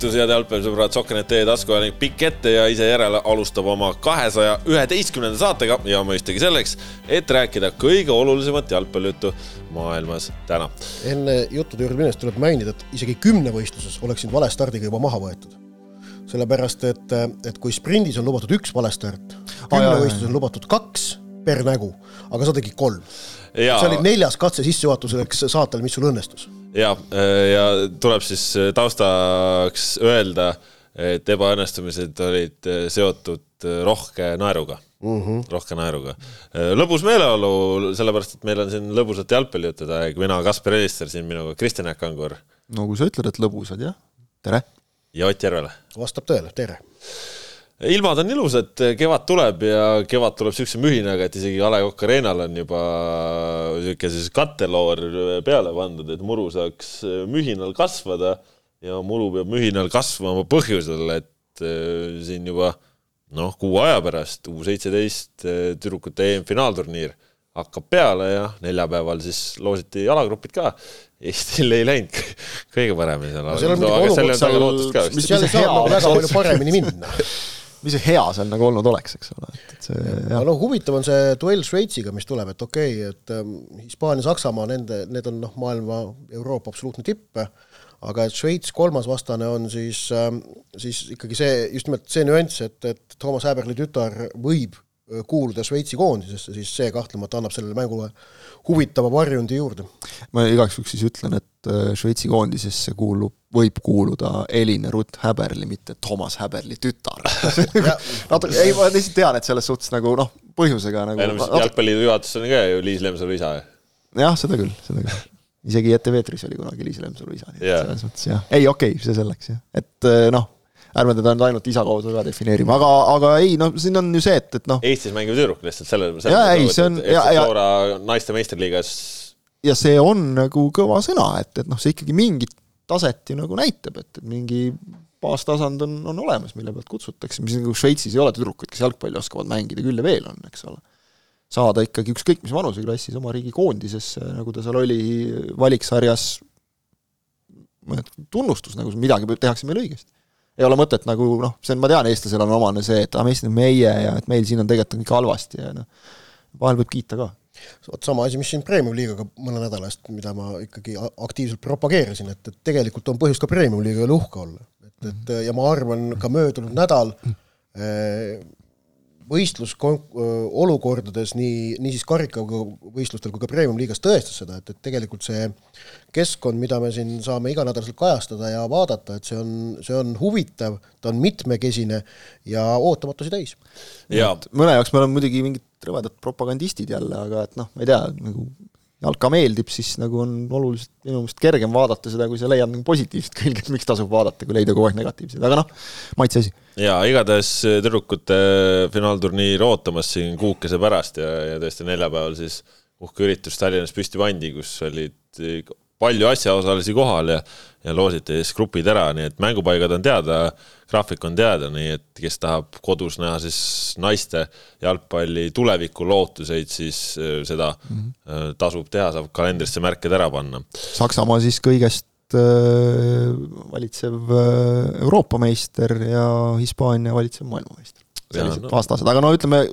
uhkeüritus, head jalgpallisõbrad, Sokkenet teie taskuajanik pikk ette ja ise järele alustab oma kahesaja üheteistkümnenda saatega ja mõistagi selleks, et rääkida kõige olulisemat jalgpallijuttu maailmas täna. enne juttude juurde minnes tuleb mainida, et isegi kümnevõistluses oleksin vale stardiga juba maha võetud. sellepärast, et, et kui sprindis on lubatud üks vale start, kümnevõistluses on lubatud kaks per nägu, aga sa tegid kolm. see oli neljas katse sissejuhatuseks saatel, mis sul õnnestus ja, ja tuleb siis taustaks öelda, et ebaõnnestumised olid seotud rohke naeruga mm. -hmm. rohke naeruga. lõbus meeleolu, sellepärast et meil on siin lõbusat jalgpallijuttude aeg, mina, Kaspar Elister, siin minuga Kristjan Jaak Kangur. no kui sa ütled, et lõbusad, jah, tere! ja Ott Järvele. vastab tõele, tere! Ilmad on ilusad, kevad tuleb ja kevad tuleb niisuguse mühinaga, et isegi A Le Coq Arena'l on juba niisugune siis katteloor peale pandud, et muru saaks mühinal kasvada ja muru peab mühinal kasvama põhjusel, et äh, siin juba noh, kuu aja pärast U seitseteist äh, tüdrukute EM-finaalturniir hakkab peale ja neljapäeval siis loositi jalagrupid ka. Eestil ei läinud kõige paremini seal. seal on muidugi olukord seal, mis seal saab väga palju paremini minna mis see hea seal nagu olnud oleks, eks ole, et, et see jah. no huvitav on see duell Šveitsiga, mis tuleb, et okei okay,, et ähm, Hispaania, Saksamaa, nende, need on noh, maailma, Euroopa absoluutne tipp, aga et Šveits kolmas vastane on siis ähm,, siis ikkagi see, just nimelt see nüanss, et, et Toomas Häberli tütar võib äh, kuuluda Šveitsi koondisesse, siis see kahtlemata annab sellele mängule huvitava varjundi juurde. ma igaks juhuks siis ütlen, et äh, Šveitsi koondisesse kuulub võib kuuluda Elina Rutt Häberli, mitte Toomas Häberli tütar natuke, ei ma lihtsalt tean, et selles suhtes nagu noh, põhjusega nagu ei no mis jalgpalliliidu juhatuses on ka ju Liis Lemsalu isa. jah, seda küll, seda küll. isegi ETV eetris oli kunagi Liis Lemsalu isa, nii et yeah. selles mõttes jah, ei okei okay,, see selleks jah, et äh, noh, ärme teda nüüd ainult isa kaudu ka defineerima, aga, aga ei noh, siin on ju see, et, et noh. Eestis mängiv tüdruk lihtsalt selle, selle. jaa, ei, see on. ja. naiste meistriliigas. Ja see on nagu kõva sõna, et, et noh, see ikkagi mingit taset ju nagu näitab, et, et mingi baastasand on, on olemas, mille pealt kutsutakse, mis nagu Šveitsis ei ole tüdrukuid, kes jalgpalli oskavad mängida, küll ja veel on, eks ole. saada ikkagi ükskõik mis vanuseklassis oma riigi koondisesse, nagu ta seal oli valiksarjas, tunnustus nagu midagi tehakse meil õigesti. ei ole mõtet nagu noh, see on, ma tean, eestlasel on omane see, et ah, Eesti on meie ja et meil siin on tegelikult on ikka halvasti ja noh, vahel võib kiita ka vot sama asi, mis siin Premium-liigaga mõne nädala eest, mida ma ikkagi aktiivselt propageerisin, et, et tegelikult on põhjust ka Premium-liiga üle uhke olla. et, et ja ma arvan, ka möödunud nädal eh, võistlus olukordades nii, nii siis karikavõistlustel kui ka Premium-liigas tõestas seda, et, et tegelikult see keskkond, mida me siin saame iganädalaselt kajastada ja vaadata, et see on, see on huvitav, ta on mitmekesine ja ootamatusi täis. mõne jaoks me oleme muidugi mingid rõvedad propagandistid jälle, aga et noh, ma ei tea, nagu jalka meeldib, siis nagu on oluliselt minu meelest kergem vaadata seda, kui sa leiad nagu positiivset külge, et miks tasub vaadata, kui leida kogu aeg negatiivseid, aga noh, maitse asi. jaa, igatahes tüdrukute finaalturniir ootamas siin kuukese pärast ja, ja tõesti neljapäeval siis uhke üritus Tallinnas püsti pandi, kus olid palju asjaosalisi kohal ja ja loositi siis grupid ära, nii et mängupaigad on teada, graafik on teada, nii et kes tahab kodus näha siis naiste jalgpalli tuleviku lootuseid, siis äh, seda mm -hmm. tasub teha, saab kalendrisse märked ära panna. Saksamaa siis kõigest äh, valitsev Euroopa meister ja Hispaania valitsev maailmameister. sellised no. vastased, aga no ütleme,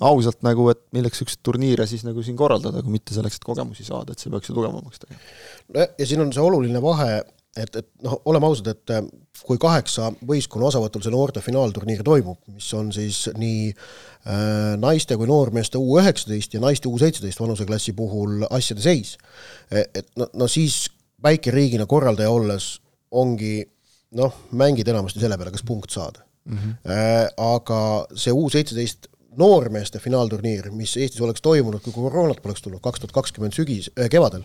ausalt nagu, et milleks niisuguseid turniire siis nagu siin korraldada, kui mitte selleks, et kogemusi saada, et see peaks ju tugevamaks tegema. no ja siin on see oluline vahe, et, et noh, oleme ausad, et äh, kui kaheksa võistkonna osavõtul see noorte finaalturniir toimub, mis on siis nii äh, naiste kui noormeeste U üheksateist ja naiste U seitseteist vanuseklassi puhul asjade seis, e, et no, no siis väikeriigina korraldaja olles ongi noh, mängid enamasti selle peale, kas punkt saada mm. -hmm. Äh, aga see U seitseteist noormeeste finaalturniir, mis Eestis oleks toimunud, kui koroonat poleks tulnud, kaks tuhat kakskümmend sügis äh,, kevadel,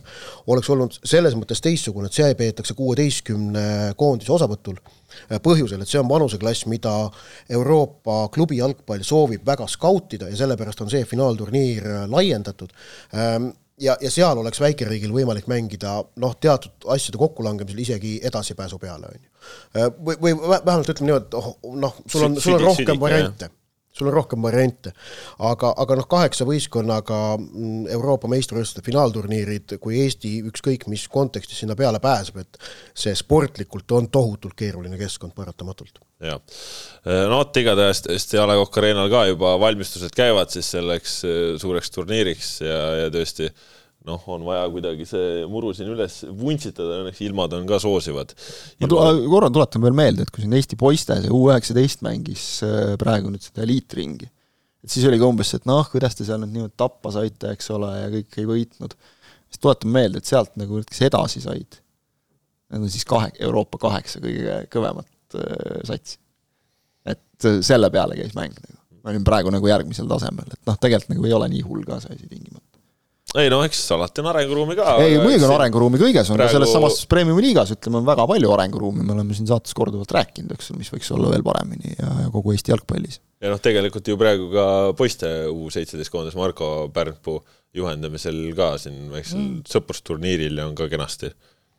oleks olnud selles mõttes teistsugune, et see peetakse kuueteistkümne koondise osavõtul äh, põhjusel, et see on vanuseklass, mida Euroopa klubi jalgpall soovib väga skautida ja sellepärast on see finaalturniir äh, laiendatud. Ähm, ja, ja seal oleks väikeriigil võimalik mängida noh, teatud asjade kokkulangemisel isegi edasipääsu peale, on ju. Äh, või, või vähemalt ütleme niimoodi, et oh, noh, sul on, sul on rohkem variante sul on rohkem variante. aga, aga noh, kaheksa võistkonnaga mm, Euroopa meistrivõistluste finaalturniirid, kui Eesti ükskõik mis kontekstis sinna peale pääseb, et see sportlikult on tohutult keeruline keskkond paratamatult. jah, no vot, igatahes tõesti A Le Coq Arena'l ka juba valmistused käivad siis selleks eh, suureks turniiriks ja, ja tõesti noh, on vaja kuidagi see muru siin üles vuntsitada, õnneks ilmad on ka soosivad. ma tu-, korra tuletan veel meelde, et kui siin Eesti poiste see U üheksateist mängis äh, praegu nüüd seda eliitringi, et siis oli ka umbes see, et noh, kuidas te seal nüüd niimoodi tappa saite, eks ole, ja kõik ei võitnud. siis tuletan meelde, et sealt nagu kes edasi said, need on siis kahe, Euroopa kaheksa kõige kõvemat äh, satsi. et äh, selle peale käis mäng nagu. ma olin praegu nagu järgmisel tasemel, et noh, tegelikult nagu ei ole nii hull ka see asi tingimata ei no eks alati on arenguruumi ka. ei, muidugi on arenguruumi kõiges, on praegu... ka selles samas Premiumi liigas, ütleme, on väga palju arenguruumi, me oleme siin saates korduvalt rääkinud, eks ole, mis võiks olla veel paremini ja, ja kogu Eesti jalgpallis. ja noh, tegelikult ju praegu ka poiste U seitseteist koondis Marko Pärnpuu juhendamisel ka siin väiksel mm. sõprusturniiril on ka kenasti,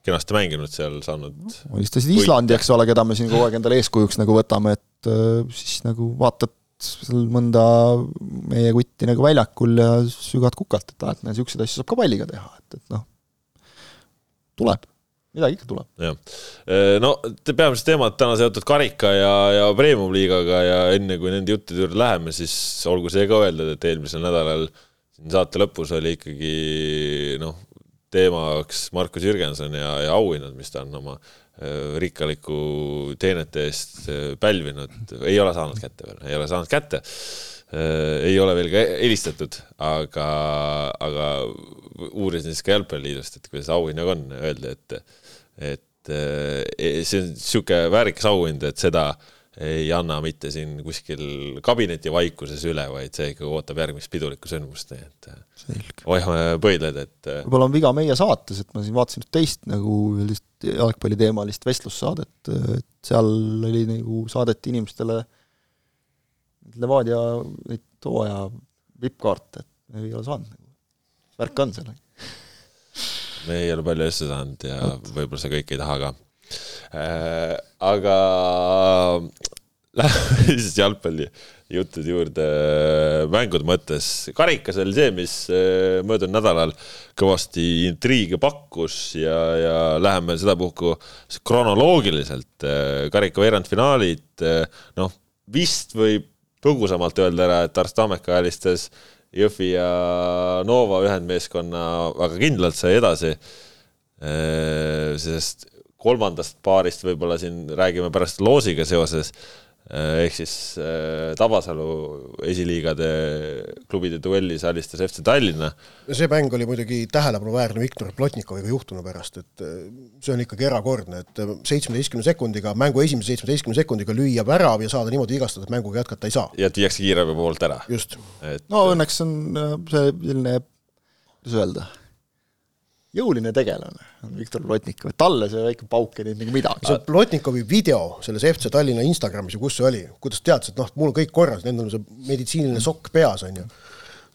kenasti mänginud seal, saanud alistasid Islandi, eks ole, keda me siin kogu aeg endale eeskujuks nagu võtame, et äh, siis nagu vaatad seal mõnda meie kutti nagu väljakul ja sügad kukalt, et aa, et niisuguseid asju saab ka palliga teha, et, et noh, tuleb, midagi ikka tuleb. jah, no peamised teemad täna seotud karika ja, ja premium-liigaga ja enne kui nende juttude juurde läheme, siis olgu see ka öeldud, et eelmisel nädalal siin saate lõpus oli ikkagi noh, teemaks Markus Jürgenson ja, ja auhinnad, mis ta on oma Äh, rikkaliku teenete eest äh, pälvinud, ei ole saanud kätte veel, ei ole saanud kätte. Äh, ei ole veel ka helistatud, aga, aga uurisin siis ka Jalgpalliliidust, et kuidas auhinnaga on, öeldi, et, et see on niisugune väärikas auhind, et seda ei anna mitte siin kuskil kabineti vaikuses üle, vaid see ikka ootab järgmist pidulikku sündmust, nii et hoiame pöidlaid, et võib-olla on viga meie saates, et ma siin vaatasin teist nagu sellist jalgpalliteemalist vestlussaadet, et seal oli nagu, saadeti inimestele Levadia neid hooaja vippkaarte, et ei ole saanud nagu. värk on seal. me ei ole palju asju saanud ja võib-olla see kõik ei taha ka äh,. Aga lähme siis jalgpalli juttude juurde mängude mõttes. karikas oli see, mis eh, möödunud nädalal kõvasti intriige pakkus ja, ja läheme sedapuhku kronoloogiliselt. Eh, karika veerandfinaalid, noh, vist võib põgusamalt öelda ära, et Ars Tammeka alistas Jõhvi ja Nova ühendmeeskonna väga kindlalt sai edasi. sest kolmandast paarist võib-olla siin räägime pärast loosiga seoses Äh, ehk siis äh, Tabasalu esiliigade klubide duellis alistas FC Tallinna. see mäng oli muidugi tähelepanuväärne Viktor Plotnikoviga juhtunu pärast, et äh, see on ikkagi erakordne, et seitsmeteistkümne sekundiga, mängu esimese seitsmeteistkümne sekundiga lüüa värav ja saada niimoodi vigastada, et mänguga jätkata ei saa. ja et viiakse kiirabi poolt ära. just. no õnneks on see selline, kuidas öelda jõuline tegelane on Viktor Plotnikov, et talle see väike pauk ei teinud nagu midagi. see Plotnikovi video selles FC Tallinna Instagramis ja kus see oli, kuidas teadsid, et noh, mul on kõik korras, nendel on see meditsiiniline sokk peas, on ju.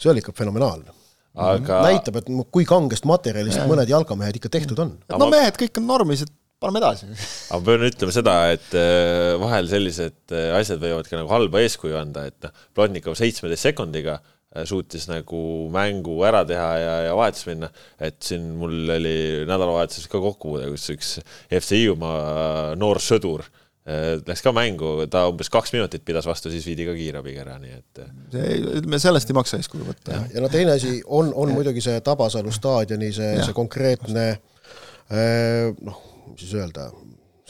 see oli ikka fenomenaalne. Aga... näitab, et kui kangest materjalist ja. mõned jalgamehed ikka tehtud on. no mehed, kõik on normis, et paneme edasi. aga ma pean ütlema seda, et äh, vahel sellised äh, asjad võivad ka nagu halba eeskuju anda, et noh, Plotnikov seitsmeteist sekundiga suutis nagu mängu ära teha ja, ja vahetus minna, et siin mul oli nädalavahetuses ka kokkupuude, kus üks FC Hiiumaa noor sõdur äh, läks ka mängu, ta umbes kaks minutit pidas vastu, siis viidi ka kiirabiga ära, nii et. Äh. see, ütleme sellest ei maksa eeskuju võtta. ja no teine asi on, on muidugi see Tabasalu staadioni see, see konkreetne noh, mis siis öelda,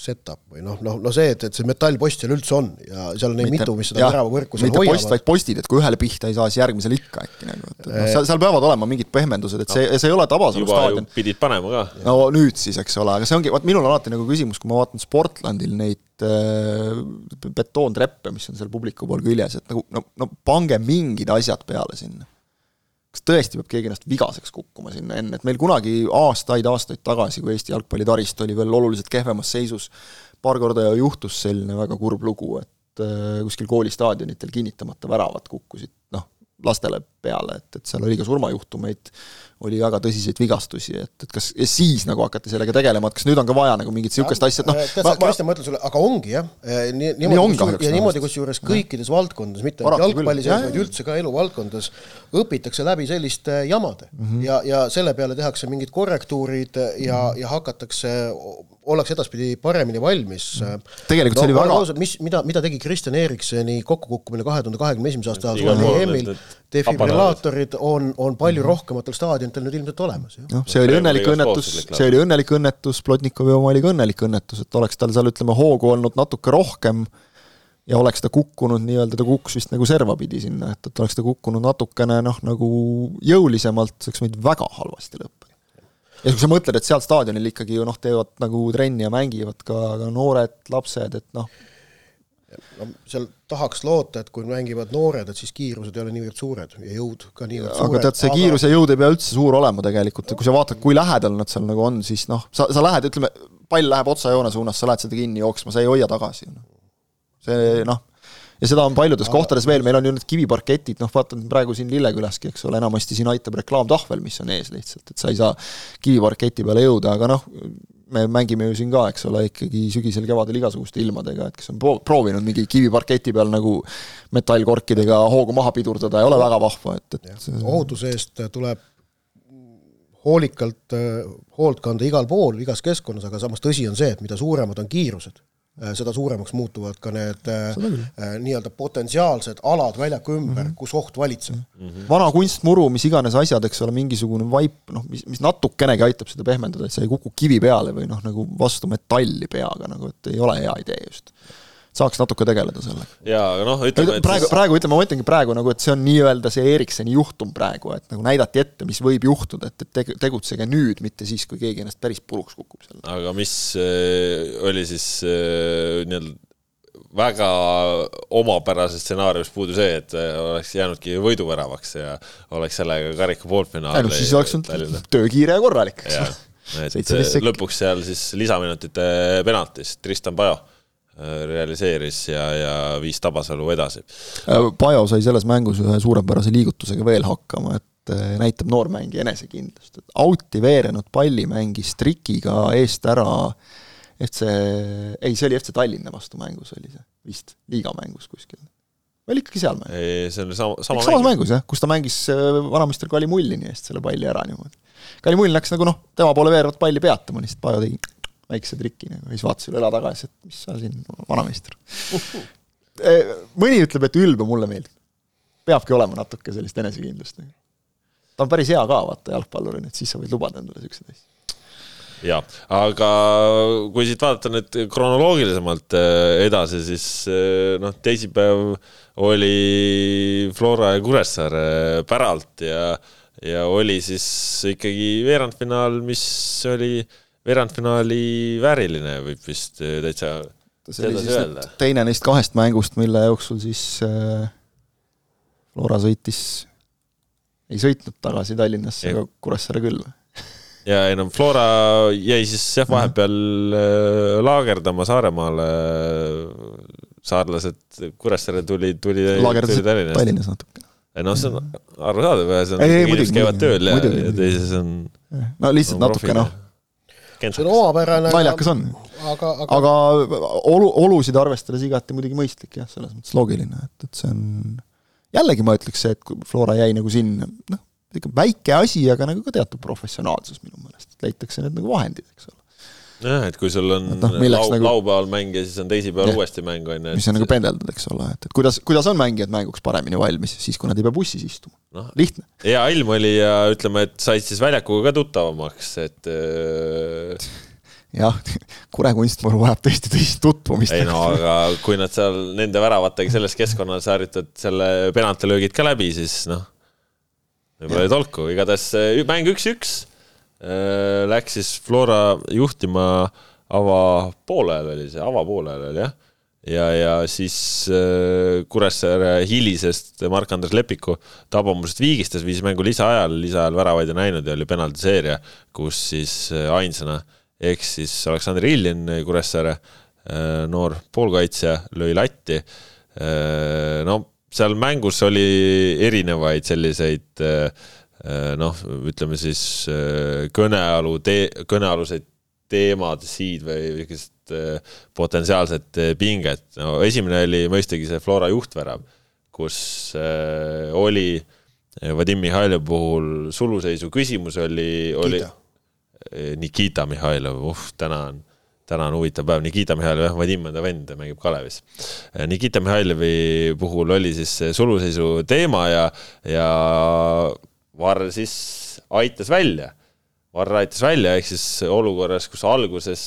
setup või noh, noh, no see, et, et see metallpost seal üldse on ja seal on neid mitu, mis seda teravavõrku seal hoiavad. post, vaid postid, et kui ühele pihta ei saa, siis järgmisele ikka äkki nagu, et noh, seal, seal peavad olema mingid pehmendused, et see, see ei ole Tabasalu staadion. pidid panema ka. no nüüd siis, eks ole, aga see ongi, vot minul on alati nagu küsimus, kui ma vaatan Sportlandil neid äh, betoontreppe, mis on seal publiku pool küljes, et nagu no, no pange mingid asjad peale sinna kas tõesti peab keegi ennast vigaseks kukkuma sinna enne, et meil kunagi aastaid-aastaid tagasi, kui Eesti jalgpallitaristu oli veel oluliselt kehvemas seisus, paar korda juhtus selline väga kurb lugu, et äh, kuskil koolistaadionitel kinnitamata väravad kukkusid, noh, lastele peale, et, et seal oli ka surmajuhtumeid, oli väga tõsiseid vigastusi, et, et kas ja siis nagu hakati sellega tegelema, et kas nüüd on ka vaja nagu mingit niisugust asja, et noh tead sa, Kristjan, ma ütlen sulle, aga ongi jah, nii, Nii niimoodi, kahjuks ja niimoodi kusjuures kõikides valdkondades, mitte ainult jalgpallis, küll. vaid üldse ka eluvaldkondades, õpitakse läbi selliste jamade mm -hmm. ja, ja selle peale tehakse mingid korrektuurid ja, ja hakatakse, ollakse edaspidi paremini valmis mm. -hmm. Tegelikult see oli väga- mis, mida, mida tegi Kristjan Eriksoni kokkukukkumine kahe tuhande kahekümne esimese aasta EM-il defibrillaatorid on, on palju rohkematel staadionitel nüüd ilmselt olemas, noh, see oli õnnelik õnnetus see oli õnnelik õnnetus, Plotnikovi oma oli ka õnnelik õnnetus, et oleks tal seal ütleme hoogu olnud natuke rohkem ja oleks ta kukkunud nii-öelda, ta kukkus vist nagu serva pidi sinna, et, et oleks ta kukkunud natukene noh, nagu jõulisemalt, see oleks võinud väga halvasti lõppeda. ja kui sa mõtled, et seal staadionil ikkagi ju noh, teevad nagu trenni ja mängivad ka, ka noored lapsed, et noh, no seal tahaks loota, et kui mängivad noored, et siis kiirused ei ole niivõrd suured ja jõud ka niivõrd suured. aga tead, see kiirus ja jõud ei pea üldse suur olema tegelikult, kui sa vaatad, kui lähedal nad seal nagu on, siis noh, sa, sa lähed, ütleme, pall läheb otsajoone suunas, sa lähed seda kinni jooksma, sa ei hoia tagasi. see noh, ja seda on paljudes kohtades veel, meil on ju need kiviparketid, noh vaatan praegu siin Lillekülaski, eks ole, enamasti siin aitab reklaamtahvel, mis on ees lihtsalt, et sa ei saa kiviparketi peale jõuda, aga noh, me mängime ju siin ka, eks ole, ikkagi sügisel-kevadel igasuguste ilmadega, et kes on pro- proovinud mingi kiviparketi peal nagu metallkorkidega hoogu maha pidurdada, ei ole väga vahva, et, et ohutuse eest tuleb hoolikalt äh, hoolt kanda igal pool, igas keskkonnas, aga samas tõsi on see, et mida suuremad on kiirused, seda suuremaks muutuvad ka need äh, äh, nii-öelda potentsiaalsed alad väljaku ümber mm, -hmm. kus oht valitseb mm. -hmm. vana kunstmuru, mis iganes asjad, eks ole, mingisugune vaip, noh, mis, mis natukenegi aitab seda pehmendada, et sa ei kuku kivi peale või noh, nagu vastu metalli peaga nagu, et ei ole hea idee just. Saaks natuke tegeleda sellega. jaa, aga noh, ütleme, praegu, praegu ütleme, ma ütlengi praegu nagu, et see on nii-öelda see Ericssoni juhtum praegu, et nagu näidati ette, mis võib juhtuda, et, et tegutsege nüüd, mitte siis, kui keegi ennast päris puruks kukub seal. aga mis äh, oli siis äh, nii-öelda väga omapärase stsenaariumist puudu see, et äh, oleks jäänudki võiduväravaks ja oleks sellega karika poolfinaal. ei noh, siis oleks olnud töökiire ja korralik, eks ole., sekki. lõpuks seal siis lisaminutite penaltis Tristan Pajo äh, realiseeris ja, ja viis Tabasalu edasi. Pajo sai selles mängus ühe suurepärase liigutusega veel hakkama, et eh, näitab noormängija enesekindlust, et out'i veerenud palli mängis trikiga eest ära FC, ei, see oli FC Tallinna vastu mängus oli see vist, liigamängus kuskil. oli ikkagi seal mäng? see oli sama, sama samas mängus jah, kus ta mängis vanameister Kalimullini eest selle palli ära niimoodi. Kalimull läks nagu noh, tema poole veerevat palli peatama, lihtsalt Pajo tegi väikse triki nagu ja siis vaatas üle õla tagasi, et mis sa siin, vanameister. mõni ütleb, et ülbe mulle meeldib. peabki olema natuke sellist enesekindlust. ta on päris hea ka, vaata jalgpallurina, et siis sa võid lubada endale siukseid asju. jah, aga kui siit vaadata nüüd kronoloogilisemalt äh, edasi, siis äh, noh, teisipäev oli Flora ja Kuressaare päralt ja, ja oli siis ikkagi veerandfinaal, mis oli veerandfinaali vääriline, võib vist äh, täitsa see oli siis öelda teine neist kahest mängust, mille jooksul siis äh, Flora sõitis, ei sõitnud tagasi Tallinnasse, aga Kuressaare küll. ja ei no Flora jäi siis jah, vahepeal äh, laagerdama Saaremaale. saarlased, Kuressaare tuli, tuli, tuli Tallinnast. Tallinnas natuke. ei noh, see on arusaadav, ühes on inimesed käivad tööl ja, ja teises on. no lihtsalt natuke noh, see on omapärane. naljakas on. aga, aga, aga olu, olusid arvestades igati muidugi mõistlik jah, selles mõttes loogiline, et, et see on jällegi ma ütleks see, et kui Flora jäi nagu sinna, noh, ikka väike asi, aga nagu ka teatud professionaalsus minu meelest, et leitakse need nagu vahendid, eks ole. jah, et kui sul on Et noh, lau, nagu- laupäeval mäng ja siis on teisipäeval uuesti mäng on ju. mis on nagu pendeldud, eks ole, et, et kuidas, kuidas on mängijad mänguks paremini valmis, siis kui nad ei pea bussis istuma no.. lihtne. hea ilm oli ja ütleme, et said siis väljakuga ka tuttavamaks, et äh, jah, Kure kunstmuru vajab tõesti tõsist tutvumist. ei no aga kui nad seal nende väravatega selles keskkonnas harjutavad selle penaltilöögid ka läbi, siis noh, võib-olla ei tolku, igatahes äh, mäng üks-üks läks siis Flora juhtima avapoolel oli see, avapoolel oli jah. ja, ja siis äh, Kuressaare hilisest Mark-Andres Lepiku tabamusest viigistas, viis mängu lisaajal, lisaajal väravaid ei näinud ja oli penaltiseeria, kus siis äh, ainsana eksis Aleksandr Iljin, Kuressaare äh, noor poolkaitsja, lõi latti. no seal mängus oli erinevaid selliseid noh, ütleme siis kõnealu tee, kõnealuseid teemasid või niisugust potentsiaalset pinget. no esimene oli mõistagi see Flora juhtvärav, kus oli Vadim Mihhailov puhul suluseisu küsimus oli, oli Nikita Mihhailov, uh, täna on täna on huvitav päev, Nikita Mihhailov, jah, Vadim on ta vend, mängib Kalevis. Nikita Mihhailovi puhul oli siis suluseisu teema ja, ja Varr siis aitas välja. Varr aitas välja, ehk siis olukorras, kus alguses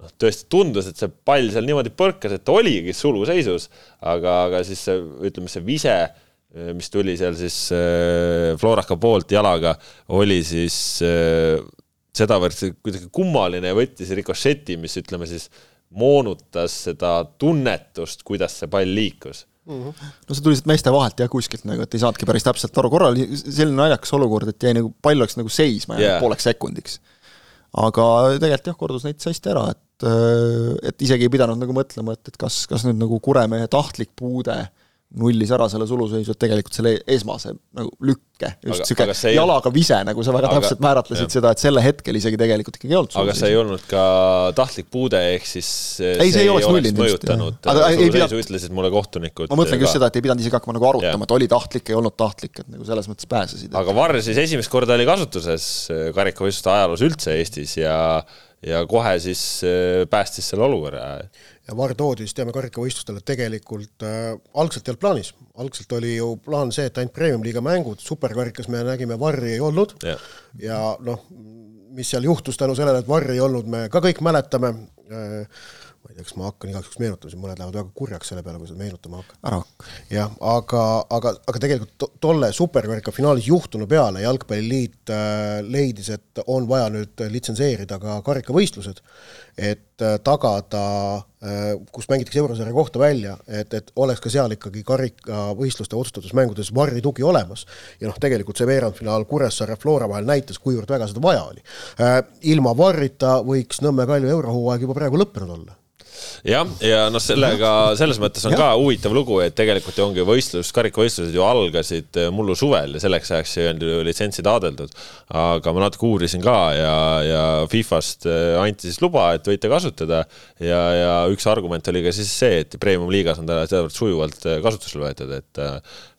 noh, tõesti tundus, et see pall seal niimoodi põrkas, et ta oligi suluseisus, aga, aga siis see, ütleme, see vise, mis tuli seal siis äh, Floraka poolt jalaga, oli siis äh, sedavõrd kuidagi kummaline ja võttis rikošeti, mis ütleme siis moonutas seda tunnetust, kuidas see pall liikus mm. -hmm. no see tuli lihtsalt meeste vahelt jah, kuskilt nagu, et ei saanudki päris täpselt aru, korra oli selline naljakas olukord, et jäi nagu, pall läks nagu seisma yeah. pooleks sekundiks. aga tegelikult jah, kordus näitas hästi ära, et et isegi ei pidanud nagu mõtlema, et, et kas, kas nüüd nagu Kuremehe tahtlik puude äh, nullis ära selle suluseisu, et tegelikult selle esmase nagu lükke, just niisugune jalaga vise, nagu sa väga aga, täpselt määratlesid jah. seda, et selle hetkel isegi tegelikult ikkagi ei olnud aga see ei olnud ka tahtlik puude, ehk siis ei, see, see ei oleks nullinud mõjutanud suluseisu, ütlesid mulle kohtunikud. ma mõtlengi just seda, et ei pidanud isegi hakkama nagu arutama, et oli tahtlik, ei olnud tahtlik, et nagu selles mõttes pääsesid. aga Varr siis esimest korda oli kasutuses karikavõistluste ajaloos üldse Eestis ja ja kohe siis äh, päästis selle olukorra. Ja Var toodi siis teame karikavõistlustele tegelikult äh, algselt ei olnud plaanis, algselt oli ju plaan see, et ainult premium-liiga mängud, superkarikas me nägime, Varri ei olnud. Ja, ja noh, mis seal juhtus tänu sellele, et Varri ei olnud, me ka kõik mäletame. Äh,, ma ei tea, kas ma hakkan igaks juhuks meenutama, siis mõned lähevad väga kurjaks selle peale, kui seda meenutama hakkad. ära hakka. jah, aga, aga, aga tegelikult to, tolle superkarika finaalis juhtunu peale Jalgpalliliit äh, leidis, et on vaja nüüd litsenseerida ka karikavõistlused, et äh, tagada äh,, kus mängitakse eurosarja kohta välja, et, et oleks ka seal ikkagi karikavõistluste otsustusmängudes varri tugi olemas. ja noh, tegelikult see veerandfinaal Kuressaare Flora vahel näitas, kuivõrd väga seda vaja oli äh,. ilma varrita võiks Nõmme Kalju eurohooaeg juba praegu lõppenud olla jah, ja noh, sellega selles mõttes on ja. ka huvitav lugu, et tegelikult ju ongi võistlus, karikavõistlused ju algasid äh, mullu suvel ja selleks ajaks ei olnud ju litsentsi taodeldud. aga ma natuke uurisin ka ja, ja Fifast äh, anti siis luba, et võite kasutada ja, ja üks argument oli ka siis see, et premium-liigas on ta sedavõrd sujuvalt äh, kasutusele võetud, et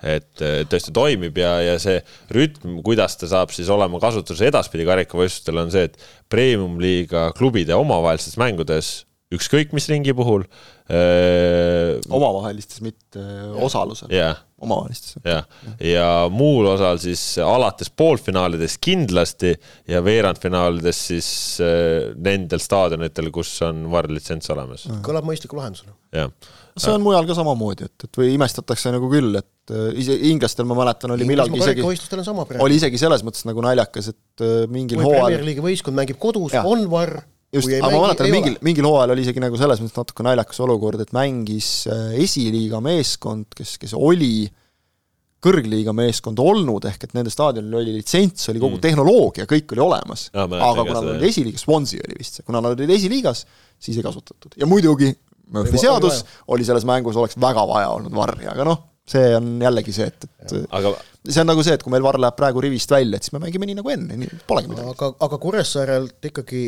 et tõesti toimib ja, ja see rütm, kuidas ta saab siis olema kasutuses edaspidi karikavõistlustel, on see, et premium-liiga klubide omavahelistes mängudes ükskõik mis ringi puhul öö.... omavahelistes, mitte osalusel. Yeah.. omavahelistes. jah, ja muul osal siis alates poolfinaalidest kindlasti ja veerandfinaalides siis öö, nendel staadionitel, kus on VAR litsents olemas. kõlab mõistliku lahendusena. jah. see on mujal ka samamoodi, et, et või imestatakse nagu küll, et ise inglastel ma mäletan, oli millalgi isegi, oli isegi selles mõttes nagu naljakas, et mingil hooajal Premier League'i võistkond mängib kodus, on VAR just, aga ma mäletan, et mingil, mingil hooajal oli isegi nagu selles mõttes natuke naljakas olukord, et mängis äh, esiliiga meeskond, kes, kes oli kõrgliiga meeskond olnud, ehk et nende staadionil oli litsents, oli kogu mm. tehnoloogia, kõik oli olemas. aga kuna nad olid esiliigas, Swansea oli vist see, kuna nad olid esiliigas, siis ei kasutatud. ja muidugi Murphy seadus oli selles mängus, oleks väga vaja olnud varri, aga noh, see on jällegi see, et, et aga see on nagu see, et kui meil VAR läheb praegu rivist välja, et siis me mängime nii nagu enne, nii polegi midagi. aga, aga Kuressaarelt ikkagi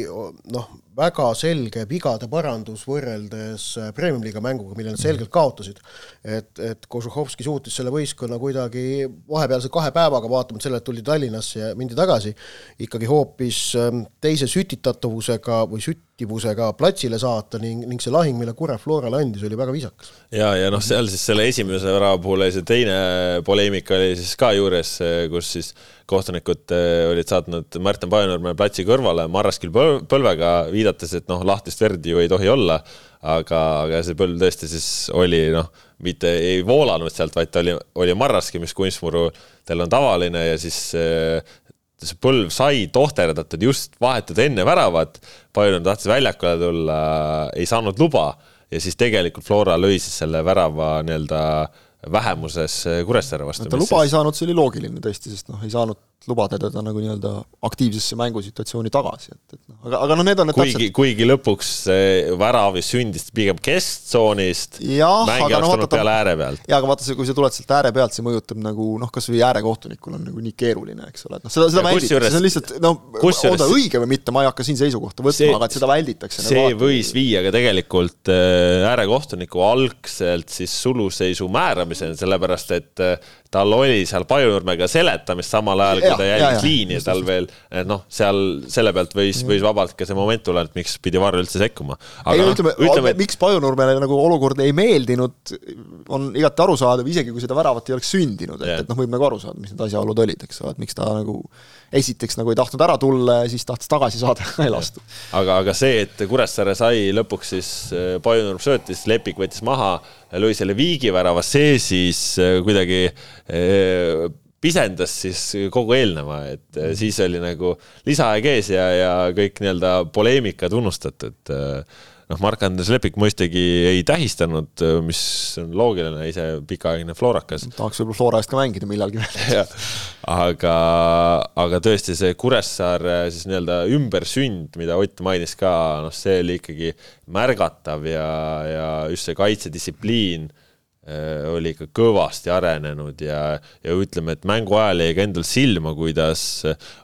noh, väga selge vigade parandus võrreldes äh, Premium-liiga mänguga, mille nad selgelt kaotasid. et, et Kožuhovski suutis selle võistkonna kuidagi vahepealse kahe päevaga, vaatamata sellele, et tuldi Tallinnasse ja mindi tagasi, ikkagi hoopis ähm, teise sütitatavusega või süttivusega platsile saata ning, ning see lahing, mille Kurre Florale andis, oli väga viisakas. ja, ja noh, seal siis selle esimese värava puhul oli see teine poleemika oli siis ka ka juures, kus siis kohtunikud eh, olid saatnud Märten Pajanurme platsi kõrvale marraskil põlvega, viidates, et noh, lahtist verd ju ei tohi olla, aga, aga see põlv tõesti siis oli noh, mitte ei voolanud sealt, vaid ta oli, oli marraski, mis kunstmurudel on tavaline ja siis eh, see põlv sai tohterdatud just vahetult enne väravat, Pajanurm tahtis väljakule tulla, ei saanud luba ja siis tegelikult Flora lõi siis selle värava nii-öelda äh, vähemuses Kuressaare vastu. ta luba ei saanud, see oli loogiline tõesti, sest noh, ei saanud lubada teda nagu nii-öelda aktiivsesse mängusituatsiooni tagasi, et, et noh, aga, aga noh, need on need kuigi täpselt..., kuigi lõpuks väravis sündis pigem kesktsoonist, mäng ei oleks tulnud peale ääre pealt. jaa, aga vaata, kui sa tuled sealt ääre pealt, see mõjutab nagu noh, kas või äärekohtunikul on nagu nii keeruline, eks ole, et noh, seda, seda välditakse, see on lihtsalt noh, on ta õige või mitte, ma ei hakka siin seisukohta võtma, aga et seda välditakse. see nagu võis viia ka tegelikult äh, äärekohtuniku algselt siis suluseisu määramiseni, sellepärast et äh, tal oli seal Pajunurmega seletamist samal ajal, kui ta jälgis liini tal veel, noh, seal selle pealt võis, võis vabalt ka see moment tulla, et miks pidi Varro üldse sekkuma. ei no ütleme, ütleme, et miks Pajunurmele nagu olukord ei meeldinud, on igati arusaadav, isegi kui seda väravat ei oleks sündinud, et, et noh, võib nagu aru saada, mis need asjaolud olid, eks ole, et miks ta nagu esiteks nagu ei tahtnud ära tulla ja siis tahtis tagasi saada ei lastud. aga, aga see, et Kuressaare sai lõpuks siis äh, Pajunurm söötis, Lepik võttis maha, lõi selle viigivärava, see siis äh, kuidagi pisendas siis kogu eelneva, et siis oli nagu lisaaeg ees ja, ja kõik nii-öelda poleemikad unustatud noh, Mark-Andres Lepik mõistagi ei tähistanud, mis on loogiline, ise pikaaegne floorakas. tahaks võib-olla Flora eest ka mängida millalgi veel. aga, aga tõesti see Kuressaare siis nii-öelda ümbersünd, mida Ott mainis ka, noh, see oli ikkagi märgatav ja, ja just see kaitsedistsipliin äh, oli ikka kõvasti arenenud ja, ja ütleme, et mängu ajal jäi ka endal silma, kuidas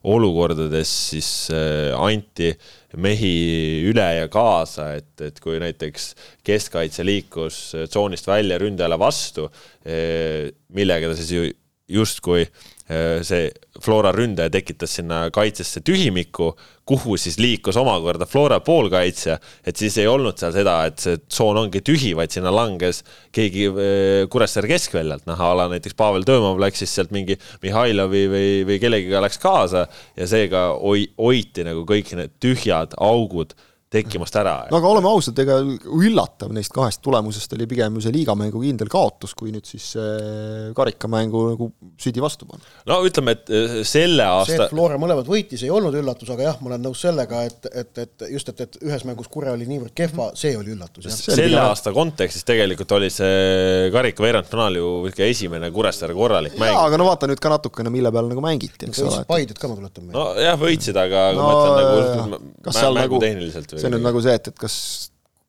olukordades siis äh, anti äh, mehi üle ja kaasa, et, et kui näiteks keskkaitse liikus tsoonist välja ründajale vastu, eh, millega ta siis ju justkui Äh, see Flora ründaja tekitas sinna kaitsesse tühimiku, kuhu siis liikus omakorda Flora poolkaitsja, et siis ei olnud seal seda, et see tsoon ongi tühi, vaid sinna langes keegi äh, Kuressaare keskväljalt, noh a la näiteks Pavel Tõõmov läks siis sealt mingi Mihhailovi või, või kellegiga läks kaasa ja seega hoi-, hoiti nagu kõik need tühjad augud tekkimast ära. no aga oleme ausad, ega üllatav neist kahest tulemusest oli pigem ju see liigamängu kindel kaotus, kui nüüd siis karikamängu nagu südi vastu panna. no ütleme, et eh, selle aasta see, et Flora mõlemad võitis, ei olnud üllatus, aga jah, ma olen nõus sellega, et, et, et just, et, et ühes mängus Kure oli niivõrd kehva, see oli üllatus, jah. selle aasta kontekstis tegelikult oli see karika veerandfinaal ju ikka esimene Kuressaare korralik mäng. jaa, aga no vaata nüüd ka natukene, mille peal nagu mängiti, eks ole. Paided ka, ma tuletan meelde. nojah, võitsid, aga no, ma mõtlen nagu kas seal nagu tehniliselt või see on nüüd nagu see, et, et kas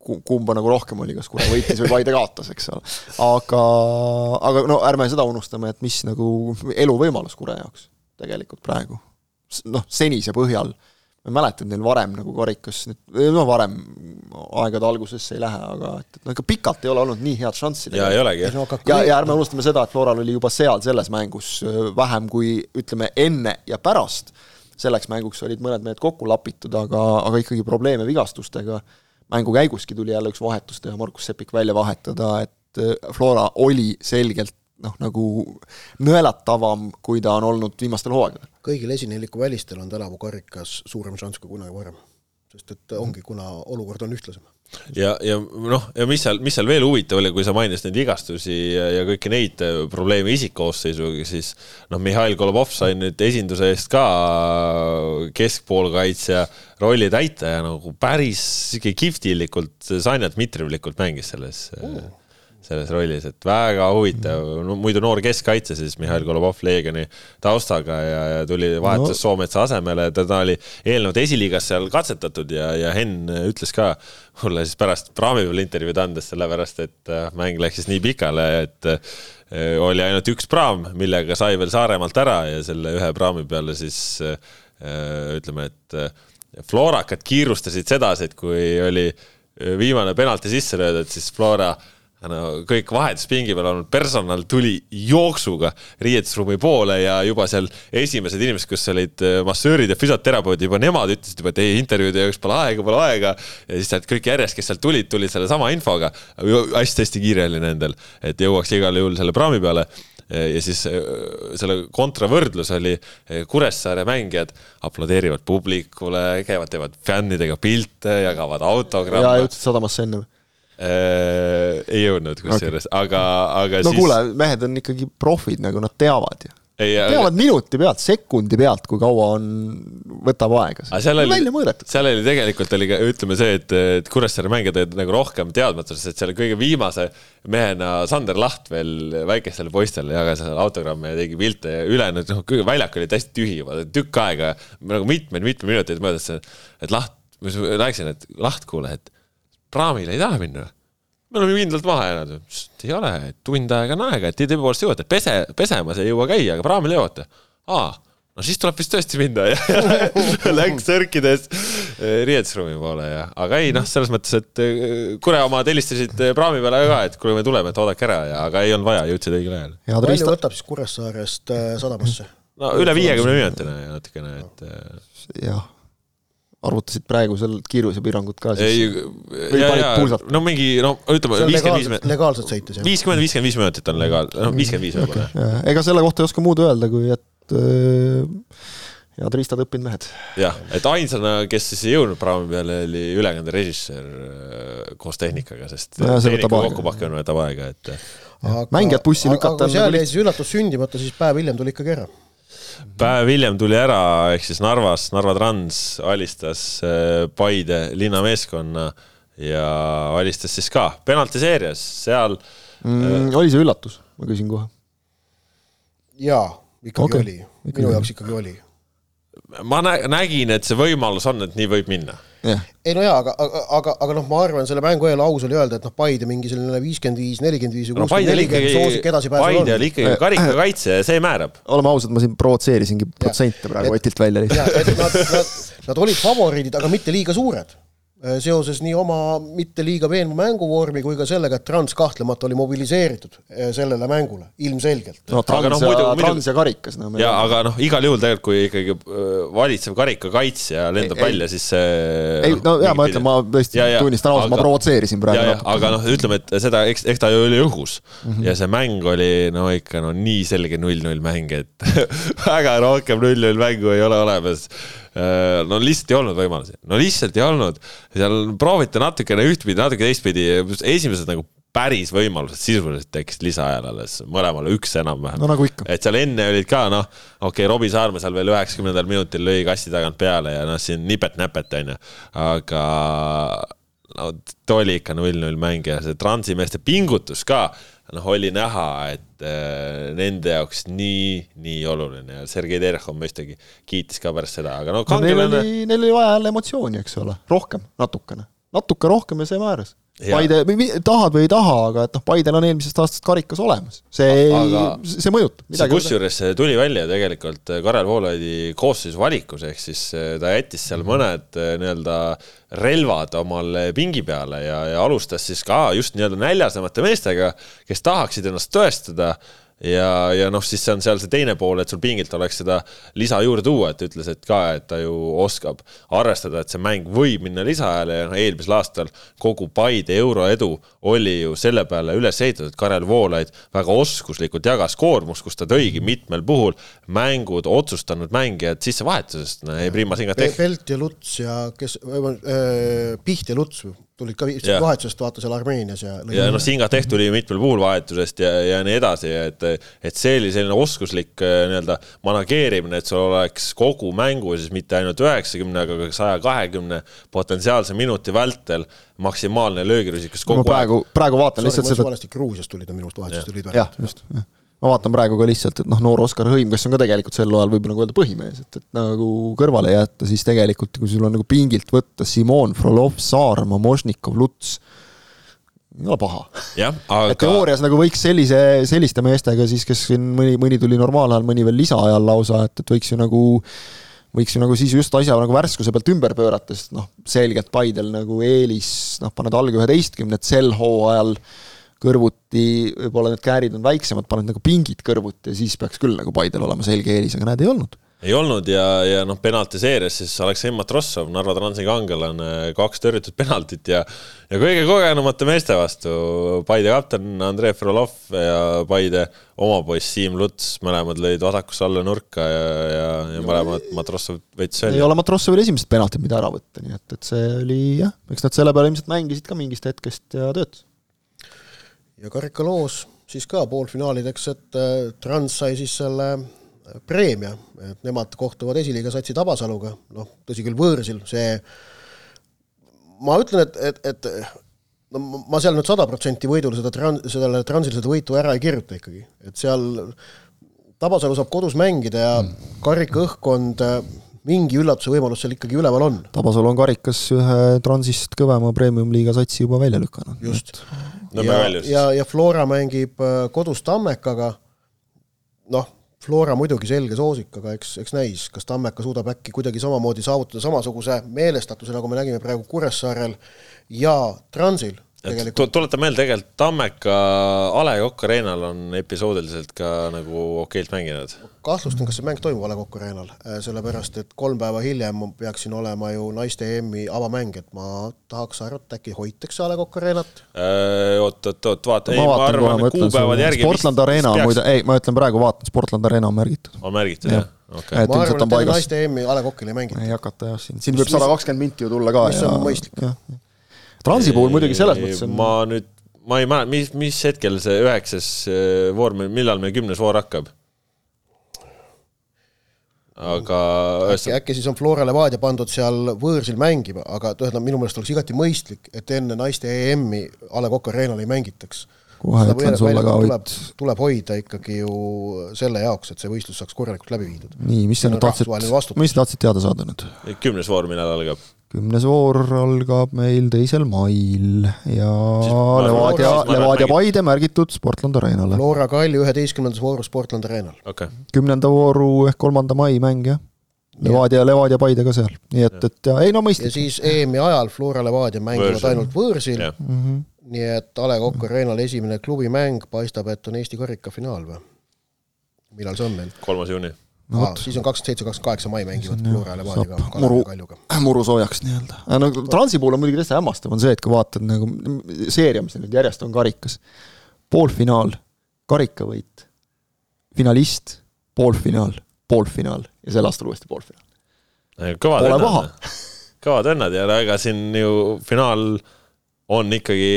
kumba nagu rohkem oli, kas Kure võitis või Paide kaotas, eks ole. aga, aga no ärme seda unustame, et mis nagu eluvõimalus Kure jaoks tegelikult praegu. noh, senise põhjal, ma ei mäleta, et neil varem nagu karikas nüüd, no varem aegade algusesse ei lähe, aga et, et no ikka pikalt ei ole olnud nii head šanssi. ja ei olegi. ja, ja ärme unustame seda, et Floral oli juba seal selles mängus vähem kui ütleme, enne ja pärast selleks mänguks olid mõned mehed kokku lapitud, aga, aga ikkagi probleeme vigastustega, mängu käiguski tuli jälle üks vahetus teha, Markus Sepik välja vahetada, et äh, Flora oli selgelt noh, nagu nõelatavam, kui ta on olnud viimastel hooaegadel. kõigil esineliku välistel on tänavu karikas suurem šanss kui kunagi varem. sest et ongi, kuna olukord on ühtlasem ja, ja noh, ja mis seal, mis seal veel huvitav oli, kui sa mainisid neid vigastusi ja, ja kõiki neid äh, probleeme isikkoosseisuga, siis noh, Mihhail Golubov sai nüüd esinduse eest ka keskpoolkaitsja rolli täita ja nagu päris sihuke kihvtilikult, Sanja Dmitrijevlikult mängis selles mm selles rollis, et väga huvitav. No,, muidu noor keskkaitse siis Mihhail Golubov Leegioni taustaga ja, ja tuli, vahetas no. Soometsa asemele, teda oli eelnevalt esiliigas seal katsetatud ja, ja Henn ütles ka mulle siis pärast praami peal intervjuud andes, sellepärast et äh, mäng läks siis nii pikale, et äh, oli ainult üks praam, millega sai veel Saaremaalt ära ja selle ühe praami peale siis äh, ütleme, et Florakad kiirustasid sedasi, et kui oli viimane penalti sisse löödud, siis Flora äh, no kõik vahetuspingi peal olnud personal tuli jooksuga riietusruumi poole ja juba seal esimesed inimesed, kes olid äh, massöörid ja füsioterapeudid, juba nemad ütlesid juba, et ei, intervjuude jaoks pole aega, pole aega. ja siis sealt kõik järjest, kes sealt tulid, tulid sellesama infoga hästi-hästi kiire oli nendel, et jõuaks igal juhul selle praami peale ja siis äh, selle kontravõrdlus oli Kuressaare mängijad aplodeerivad publikule, käivad, teevad fännidega pilte, jagavad autogramme. ja jõudsid sadamasse enne või? Äh,. ei jõudnud kusjuures okay., aga, aga no siis... kuule, mehed on ikkagi profid, nagu nad teavad ju teavad minuti pealt, sekundi pealt, kui kaua on, võtab aega. seal oli, seal oli tegelikult oli ka, ütleme see, et, et Kuressaare mängijad olid nagu rohkem teadmatuses, et selle kõige viimase mehena Sander Laht veel väikestele poistele jagas autogramme ja tegi pilte ja ülejäänud, noh, väljak oli täiesti tühi juba tükk aega, nagu mitmeid-mitmeid minuteid möödas, et Laht, ma rääkisin, et Laht, kuule, et praamile ei taha minna me oleme kindlalt maha jäänud. ei ole, tund aega on aega, et te tõepoolest jõuate, pese, pesemas ei jõua käia, aga praamil jõuate. aa, no siis tuleb vist tõesti minna ja läks sörkides riietusruumi poole ja, aga ei noh, selles mõttes, et eh, Kure omad helistasid eh, praami peale ka, et kuule, me tuleme, et oodake ära ja, aga ei olnud vaja, jõudsid õigel ajal. palju võtab siis Kuressaarest sadamasse? no üle viiekümne minutine natukene, et jah arvutasid praegu seal kiirusepiirangut ka siis? ei, no mingi, no ütleme viiskümmend viis minutit. legaalselt sõites, jah? viiskümmend, viiskümmend viis minutit on legaal-, noh viiskümmend viis võib-olla. ega selle kohta ei oska muud öelda, kui et äh, head riistad õppinud mehed. jah, et ainsana, kes siis ei jõudnud praami peale, oli ülekande režissöör äh, koos tehnikaga, sest tehnika kokkupakkimine võtab aega, et aga, mängijad bussi lükata aga kui seal nagu jäi siis üllatus sündimata, siis päev hiljem tuli ikkagi ära päev hiljem tuli ära, ehk siis Narvas, Narva Trans alistas äh, Paide linnameeskonna ja alistas siis ka penaltiseerias, seal mm,. Äh, oli see üllatus, ma küsin kohe. jaa, ikkagi okay. oli, minu jaoks ikkagi oli. Ma nägin, et see võimalus on, et nii võib minna yeah.. ei no jaa, aga, aga, aga, aga noh, ma arvan, selle mängu eel aus oli öelda, et noh, Paide mingi selline viiskümmend viis, nelikümmend viis või kuuskümmend nelikümmend soosik edasipääsu on. Paide oli ikkagi karikakaitse ja see määrab. oleme ausad, ma siin provotseerisingi protsente praegu Otilt välja lihtsalt. Nad, nad, nad olid favoriidid, aga mitte liiga suured Äh, seoses nii oma mitte liiga veenva mänguvormi kui ka sellega, et Trans kahtlemata oli mobiliseeritud äh, sellele mängule, ilmselgelt. no Trans, no, muidu, ja, Trans ja karikas no,. jaa, aga noh, igal juhul tegelikult, kui ikkagi äh, valitsev karikakaitsja lendab ei, välja, siis see ei no jaa, ma ütlen, ma tõesti tunnistan ausalt, ma provotseerisin praegu. aga noh, ütleme, et seda, eks, eks ta ju oli õhus mm -hmm. ja see mäng oli no ikka no nii selge null-null mäng, et väga rohkem null-null mängu ei ole olemas Äh, no lihtsalt ei olnud võimalusi, no lihtsalt ei olnud. seal prooviti natukene ühtpidi, natuke teistpidi, esimesed nagu päris võimalused sisuliselt tekkisid lisaajal alles, mõlemale üks enam-vähem. no nagu ikka. et seal enne olid ka noh, okei okay,, Robbie Saarma seal veel üheksakümnendal minutil lõi kassi tagant peale ja noh, siin nipet-näpet onju, aga no ta oli ikka null-null mäng ja see transimeeste pingutus ka noh, oli näha, et äh, nende jaoks nii, nii oluline. Ja Sergei Terhov mõistagi kiitis ka pärast seda, aga no kangelane no,. Neil oli, neil oli vaja jälle emotsiooni, eks ole, rohkem, natukene, natuke rohkem ja see määras Paide, tahad või ei taha, aga et noh, Paidel on eelmisest aastast karikas olemas. see aga see mõjutab. see kusjuures tuli välja tegelikult Karel Voolaidi koosseisu valikus, ehk siis eh, ta jättis seal mõned eh, nii-öelda relvad omal pingi peale ja, ja alustas siis ka just nii-öelda näljasemate meestega, kes tahaksid ennast tõestada ja, ja noh, siis see on seal see teine pool, et sul pingilt oleks seda lisa juurde tuua, et ütles, et ka, et ta ju oskab arvestada, et see mäng võib minna lisaajale ja noh, eelmisel aastal kogu Paide euroedu oli ju selle peale üles ehitatud, Karel Voolaid väga oskuslikult jagas koormust, kus ta tõigi mitmel puhul mängud, otsustanud mängijad sissevahetusest, no Prima Singatech. Pelt ja Luts ja kes äh,, Piht ja Luts tulid ka yeah. vahetusest vaata seal Armeenias ja. ja noh, Singatech tuli mitmel puhul vahetusest ja, ja nii edasi, et, et see oli selline oskuslik äh, nii-öelda manageerimine, et sul oleks kogu mängu siis mitte ainult üheksakümne, aga ka saja kahekümne potentsiaalse minuti vältel maksimaalne löögirüsikas kogu no, praegu, praegu vaatan Sorry, lihtsalt seda. Gruusiast tulid nad minust vahetusest tulid. jah, just ma vaatan praegu ka lihtsalt, et noh, noor Oskar Hõim, kes on ka tegelikult sel ajal võib nagu öelda põhimees, et, et nagu kõrvale jätta, siis tegelikult kui sul on nagu pingilt võtta Simon, Frolov, Saarma, Mošnikov, Luts, ei ole paha. Aga... et teoorias nagu võiks sellise, selliste meestega siis, kes siin mõni, mõni tuli normaalajal, mõni veel lisaajal lausa, et, et võiks ju nagu võiks ju nagu siis just asja nagu värskuse pealt ümber pöörata, sest noh, selgelt Paidel nagu eelis, noh, paned alg üheteistkümnet sel hooajal äh, kõrvuti, võib-olla need käärid on väiksemad, paned nagu pingid kõrvuti ja siis peaks küll nagu Paidel olema selge eelis, aga näed, ei olnud ei olnud ja, ja noh, penaltiseerias siis Aleksei Matrossov, Narva Transi kangelane, kaks tõrjutud penaltit ja ja kõige kogenumate meeste vastu Paide kapten Andrei Frolov ja Paide oma poiss Siim Luts, mõlemad lõid vasakusse alla nurka ja, ja, ja mõlemad Matrossov võttis välja. ei ole Matrossovil esimesed penaltid, mida ära võtta, nii et, et see oli jah, eks nad selle peale ilmselt mängisid ka mingist hetkest ja töötas ja karikaloos siis ka poolfinaalideks, et äh, Trans sai siis selle preemia, et nemad kohtuvad esiliiga satsi Tabasaluga, noh, tõsi küll, võõrsil, see ma ütlen, et, et, et no ma seal nüüd sada protsenti võidule seda tran-, sellele Transil seda võitu ära ei kirjuta ikkagi, et seal Tabasalu saab kodus mängida ja mm. Mingi üllatuse võimalus seal ikkagi üleval on. Tabasalu on karikas ühe Transist kõvema premium-liiga satsi juba välja lükanud. just. ja, ja, ja Flora mängib äh, kodus Tammekaga, noh, Flora muidugi selge soosik, aga eks, eks näis, kas Tammeka suudab äkki kuidagi samamoodi saavutada samasuguse meelestatuse, nagu me nägime praegu Kuressaarel ja Transil tuleta meelde, tegelikult Tammeka A Le Coq Arena'l on episoodiliselt ka nagu okeilt mänginud. kahtlustan, kas see mäng toimub A Le Coq Arena'l, äh, sellepärast et kolm päeva hiljem peaksin olema ju naiste EM-i avamäng, et ma tahaks arvata, äkki hoitakse A Le Coq Arena't. Äh, oot, oot, oot, vaata, ei, ma arvan, et kuupäevad järgi Sportland Arena on muide, ei, ma ütlen praegu, vaatan, Sportland Arena on märgitud. on märgitud, jah? Okay. ma arvan, et naiste EM-i A Le Coq'il ei mängita. ei hakata jah, siin, siin võib sada kakskümmend minti ju tulla ka. mis on mõistlik. Transi puhul muidugi selles mõttes on ma nüüd, ma ei mäleta, mis, mis hetkel see üheksas äh, voor, millal meil kümnes voor hakkab? aga äkki, äkki siis on Flora Levadia pandud seal võõrsil mängima, aga tähendab, minu meelest oleks igati mõistlik, et enne naiste EM-i A Le Coq Arena'l ei mängitaks. kohe ütlen sulle ka, Ott. tuleb hoida ikkagi ju selle jaoks, et see võistlus saaks korralikult läbi viidud. nii, mis sa nüüd tahtsid, mis sa tahtsid teada saada nüüd? kümnes voor, millal algab? Kümnes voor algab meil teisel mail ja Levadia, Levadia Paide märgitud Sportland Arenale. Flora Kalju üheteistkümnendas voorus Sportland Arenal okay.. kümnenda vooru ehk kolmanda mai mäng, jah. Levadia, Levadia Paide ka seal, nii et, et ja ei no mõistlik. ja siis EM-i ajal Flora Levadia mängivad võõrsil. ainult võõrsil yeah., mm -hmm. nii et A Le Coq Arenal esimene klubimäng paistab, et on Eesti karikafinaal või? millal see on meil? kolmas juuni no, Aa, siis on kakskümmend seitse, kakskümmend kaheksa mai mängivad Flora ja Levadiaga, Kaljuga. muru soojaks nii-öelda. no Transi puhul on muidugi täitsa hämmastav, on see, et kui vaatad nagu seeria, mis nüüd järjest on karikas, poolfinaal, karikavõit, finalist, poolfinaal, poolfinaal ja sel aastal uuesti poolfinaal. kõvad vennad, kõvad vennad ja ega siin ju finaal on ikkagi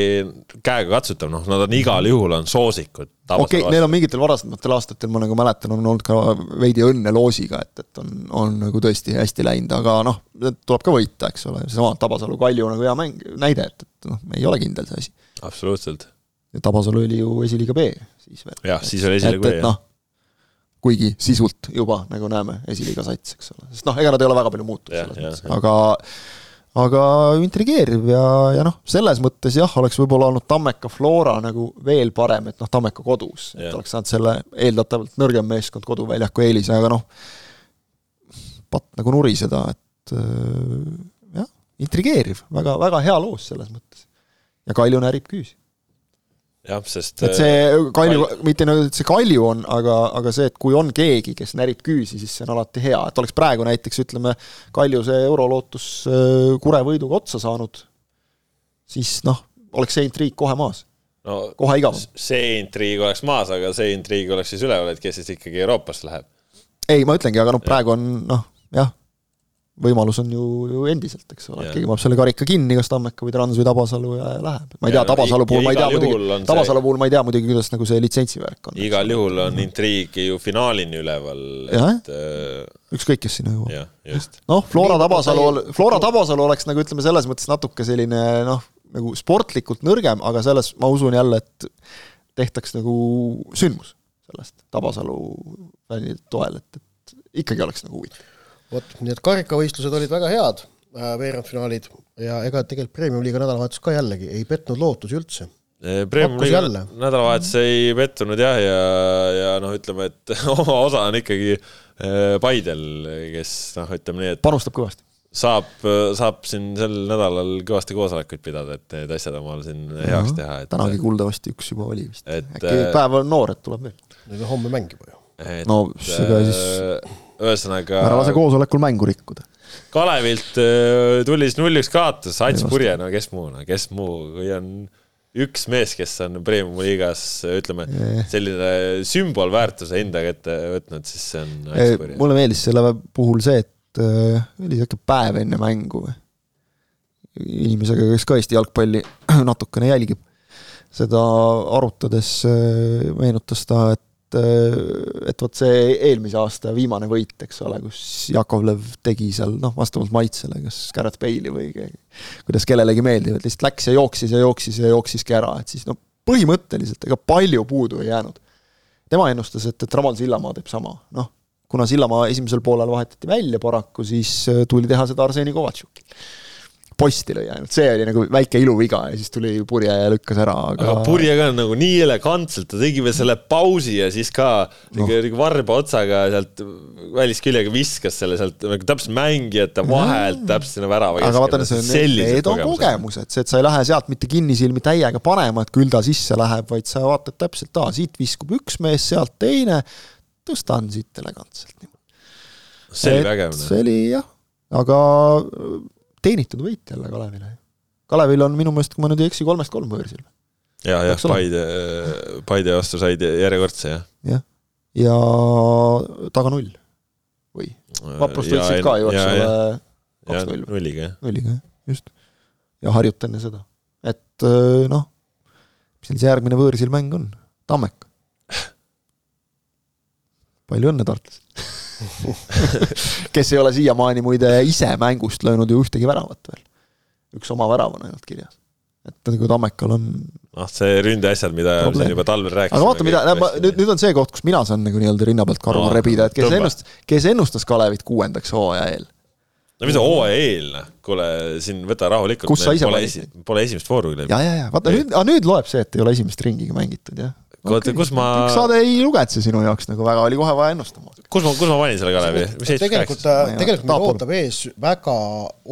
käegakatsutav, noh, nad on igal juhul on soosikud. okei okay,, neil on mingitel varasematel aastatel, ma nagu mäletan, on olnud ka veidi õnne loosiga, et, et on, on nagu tõesti hästi läinud, aga noh, tuleb ka võita, eks ole, seesama Tabasalu Kalju nagu hea mäng, näide, et, et noh, ei ole kindel see asi. absoluutselt. ja Tabasalu oli ju esiliiga B siis veel. jah, siis oli esiliiga B, jah noh, kuigi sisult juba, nagu näeme, esiliiga sats, eks ole, sest noh, ega nad ei ole väga palju muutunud selles mõttes, aga aga intrigeeriv ja, ja noh, selles mõttes jah, oleks võib-olla olnud Tammeka Flora nagu veel parem, et noh, Tammeka kodus, et oleks saanud selle eeldatavalt nõrgem meeskond koduväljaku eelise, aga noh, patt nagu nuriseda, et äh, jah, intrigeeriv, väga, väga hea loos selles mõttes. ja Kalju närib küüsi jah, sest et see äh, Kalju Kal..., mitte nagu, et see Kalju on, aga, aga see, et kui on keegi, kes närib küüsi, siis see on alati hea, et oleks praegu näiteks ütleme, Kalju see eurolootus äh, Kure võiduga otsa saanud, siis noh, oleks see intriig kohe maas no,. kohe igavam. see intriig oleks maas, aga see intriig oleks siis üleval, et kes siis ikkagi Euroopasse läheb. ei, ma ütlengi, aga noh, praegu on noh, jah võimalus on ju, ju endiselt, eks ole, keegi paneb selle karika kinni, kas Tammeka või Trans või Tabasalu ja läheb. ma ei tea, Tabasalu puhul ma ei tea muidugi, Tabasalu puhul ma ei tea muidugi, kuidas nagu see litsentsivärk on. igal juhul on intriigi ju finaalini üleval, et äh, ükskõik, kes sinna jõuab. noh, Flora Tabasalu, Flora Tabasalu oleks nagu ütleme, selles mõttes natuke selline noh, nagu sportlikult nõrgem, aga selles ma usun jälle, et tehtaks nagu sündmus sellest Tabasalu fännide toel, et, et ikkagi oleks nagu huvitav vot, nii et karikavõistlused olid väga head, äh, veerandfinaalid, ja ega tegelikult Premium-liiga nädalavahetus ka jällegi ei petnud lootusi üldse. Premium-liiga nädalavahetus ei pettunud jah, ja, ja noh, ütleme, et oma osa on ikkagi äh, Paidel, kes noh, ütleme nii, et panustab kõvasti saab, saab siin sel nädalal kõvasti koosolekuid pidada, et need asjad omal siin heaks teha. tänagi kuuldavasti üks juba oli vist. äkki äh, päev on noor, et tuleb veel. Neil on homme mäng juba ju. no ega siis ühesõnaga. ära lase koosolekul mängu rikkuda. Kalevilt äh, tuli siis null-üks kaotus, Ats Purje, no kes muu, no kes muu, kui on üks mees, kes on Premiumi liigas, ütleme, selline sümbolväärtuse enda kätte võtnud, siis see on Ats Purje. mulle meeldis selle puhul see, et äh, oli sihuke päev enne mängu inimesega, kes ka Eesti jalgpalli natukene jälgib, seda arutades äh, meenutas ta, et et et vot see eelmise aasta viimane võit, eks ole, kus Jakovlev tegi seal noh, vastavalt maitsele, kas Garrett Bale'i või keegi, kuidas kellelegi meeldib, et lihtsalt läks ja jooksis ja jooksis ja jooksiski ära, et siis noh, põhimõtteliselt ega palju puudu ei jäänud. tema ennustas, et, et Ramal Sillamaa teeb sama, noh, kuna Sillamaa esimesel poolel vahetati välja paraku, siis tuli teha seda Arseni Kovatšukil posti lõi ainult, see oli nagu väike iluviga ja siis tuli Purje ja lükkas ära, aga aga Purje ka nagu nii elegantselt, ta tegi veel selle pausi ja siis ka no. nagu varba otsaga sealt välisküljega viskas selle sealt nagu täpselt mängijate vahelt täpselt sinna värava aga vaata, see on, need on kogemused, see, et sa ei lähe sealt mitte kinnisilmi täiega panema, et küll ta sisse läheb, vaid sa vaatad täpselt, aa, siit viskub üks mees, sealt teine, tõstan siit elegantselt. see oli vägev. see oli jah, aga teenitud võit jälle Kalevile. Kalevil on minu meelest, kui ma nüüd ei eksi, kolmest kolm võõrsil. ja, jah, Paide, Paide vastu said järjekordse, jah. jah, ja taga null või? Vaprust võitsid ka ju, eks ole, kaks-null. nulliga, jah. nulliga, jah, just. ja Harjut enne seda. et äh, noh, mis neil see järgmine võõrsil mäng on? Tammek. palju õnne, tartlased kes ei ole siiamaani muide ise mängust löönud ju ühtegi väravat veel. üks oma värav on ainult kirjas. et nagu Tammekal on noh, see ründeasjad, mida siin juba talvel rääkisime. aga vaata, mida, nüüd, nüüd on see koht, kus mina saan nagu nii-öelda rinna pealt karva no, rebida, et kes tõmba. ennustas, kes ennustas Kalevit kuuendaks hooaja eel? no mis hooaja eel, noh, kuule, siin võta rahulikult. kus sa ise pole, esi, pole esimest vooru läbi. ja, ja, ja vaata nüüd, nüüd loeb see, et ei ole esimest ringiga mängitud, jah oota okay., kus ma üks saade ei lugenud see sinu jaoks nagu väga, oli kohe vaja ennustama. kus ma, kus ma panin selle Kalevi? tegelikult, tegelikult meid ootab ees väga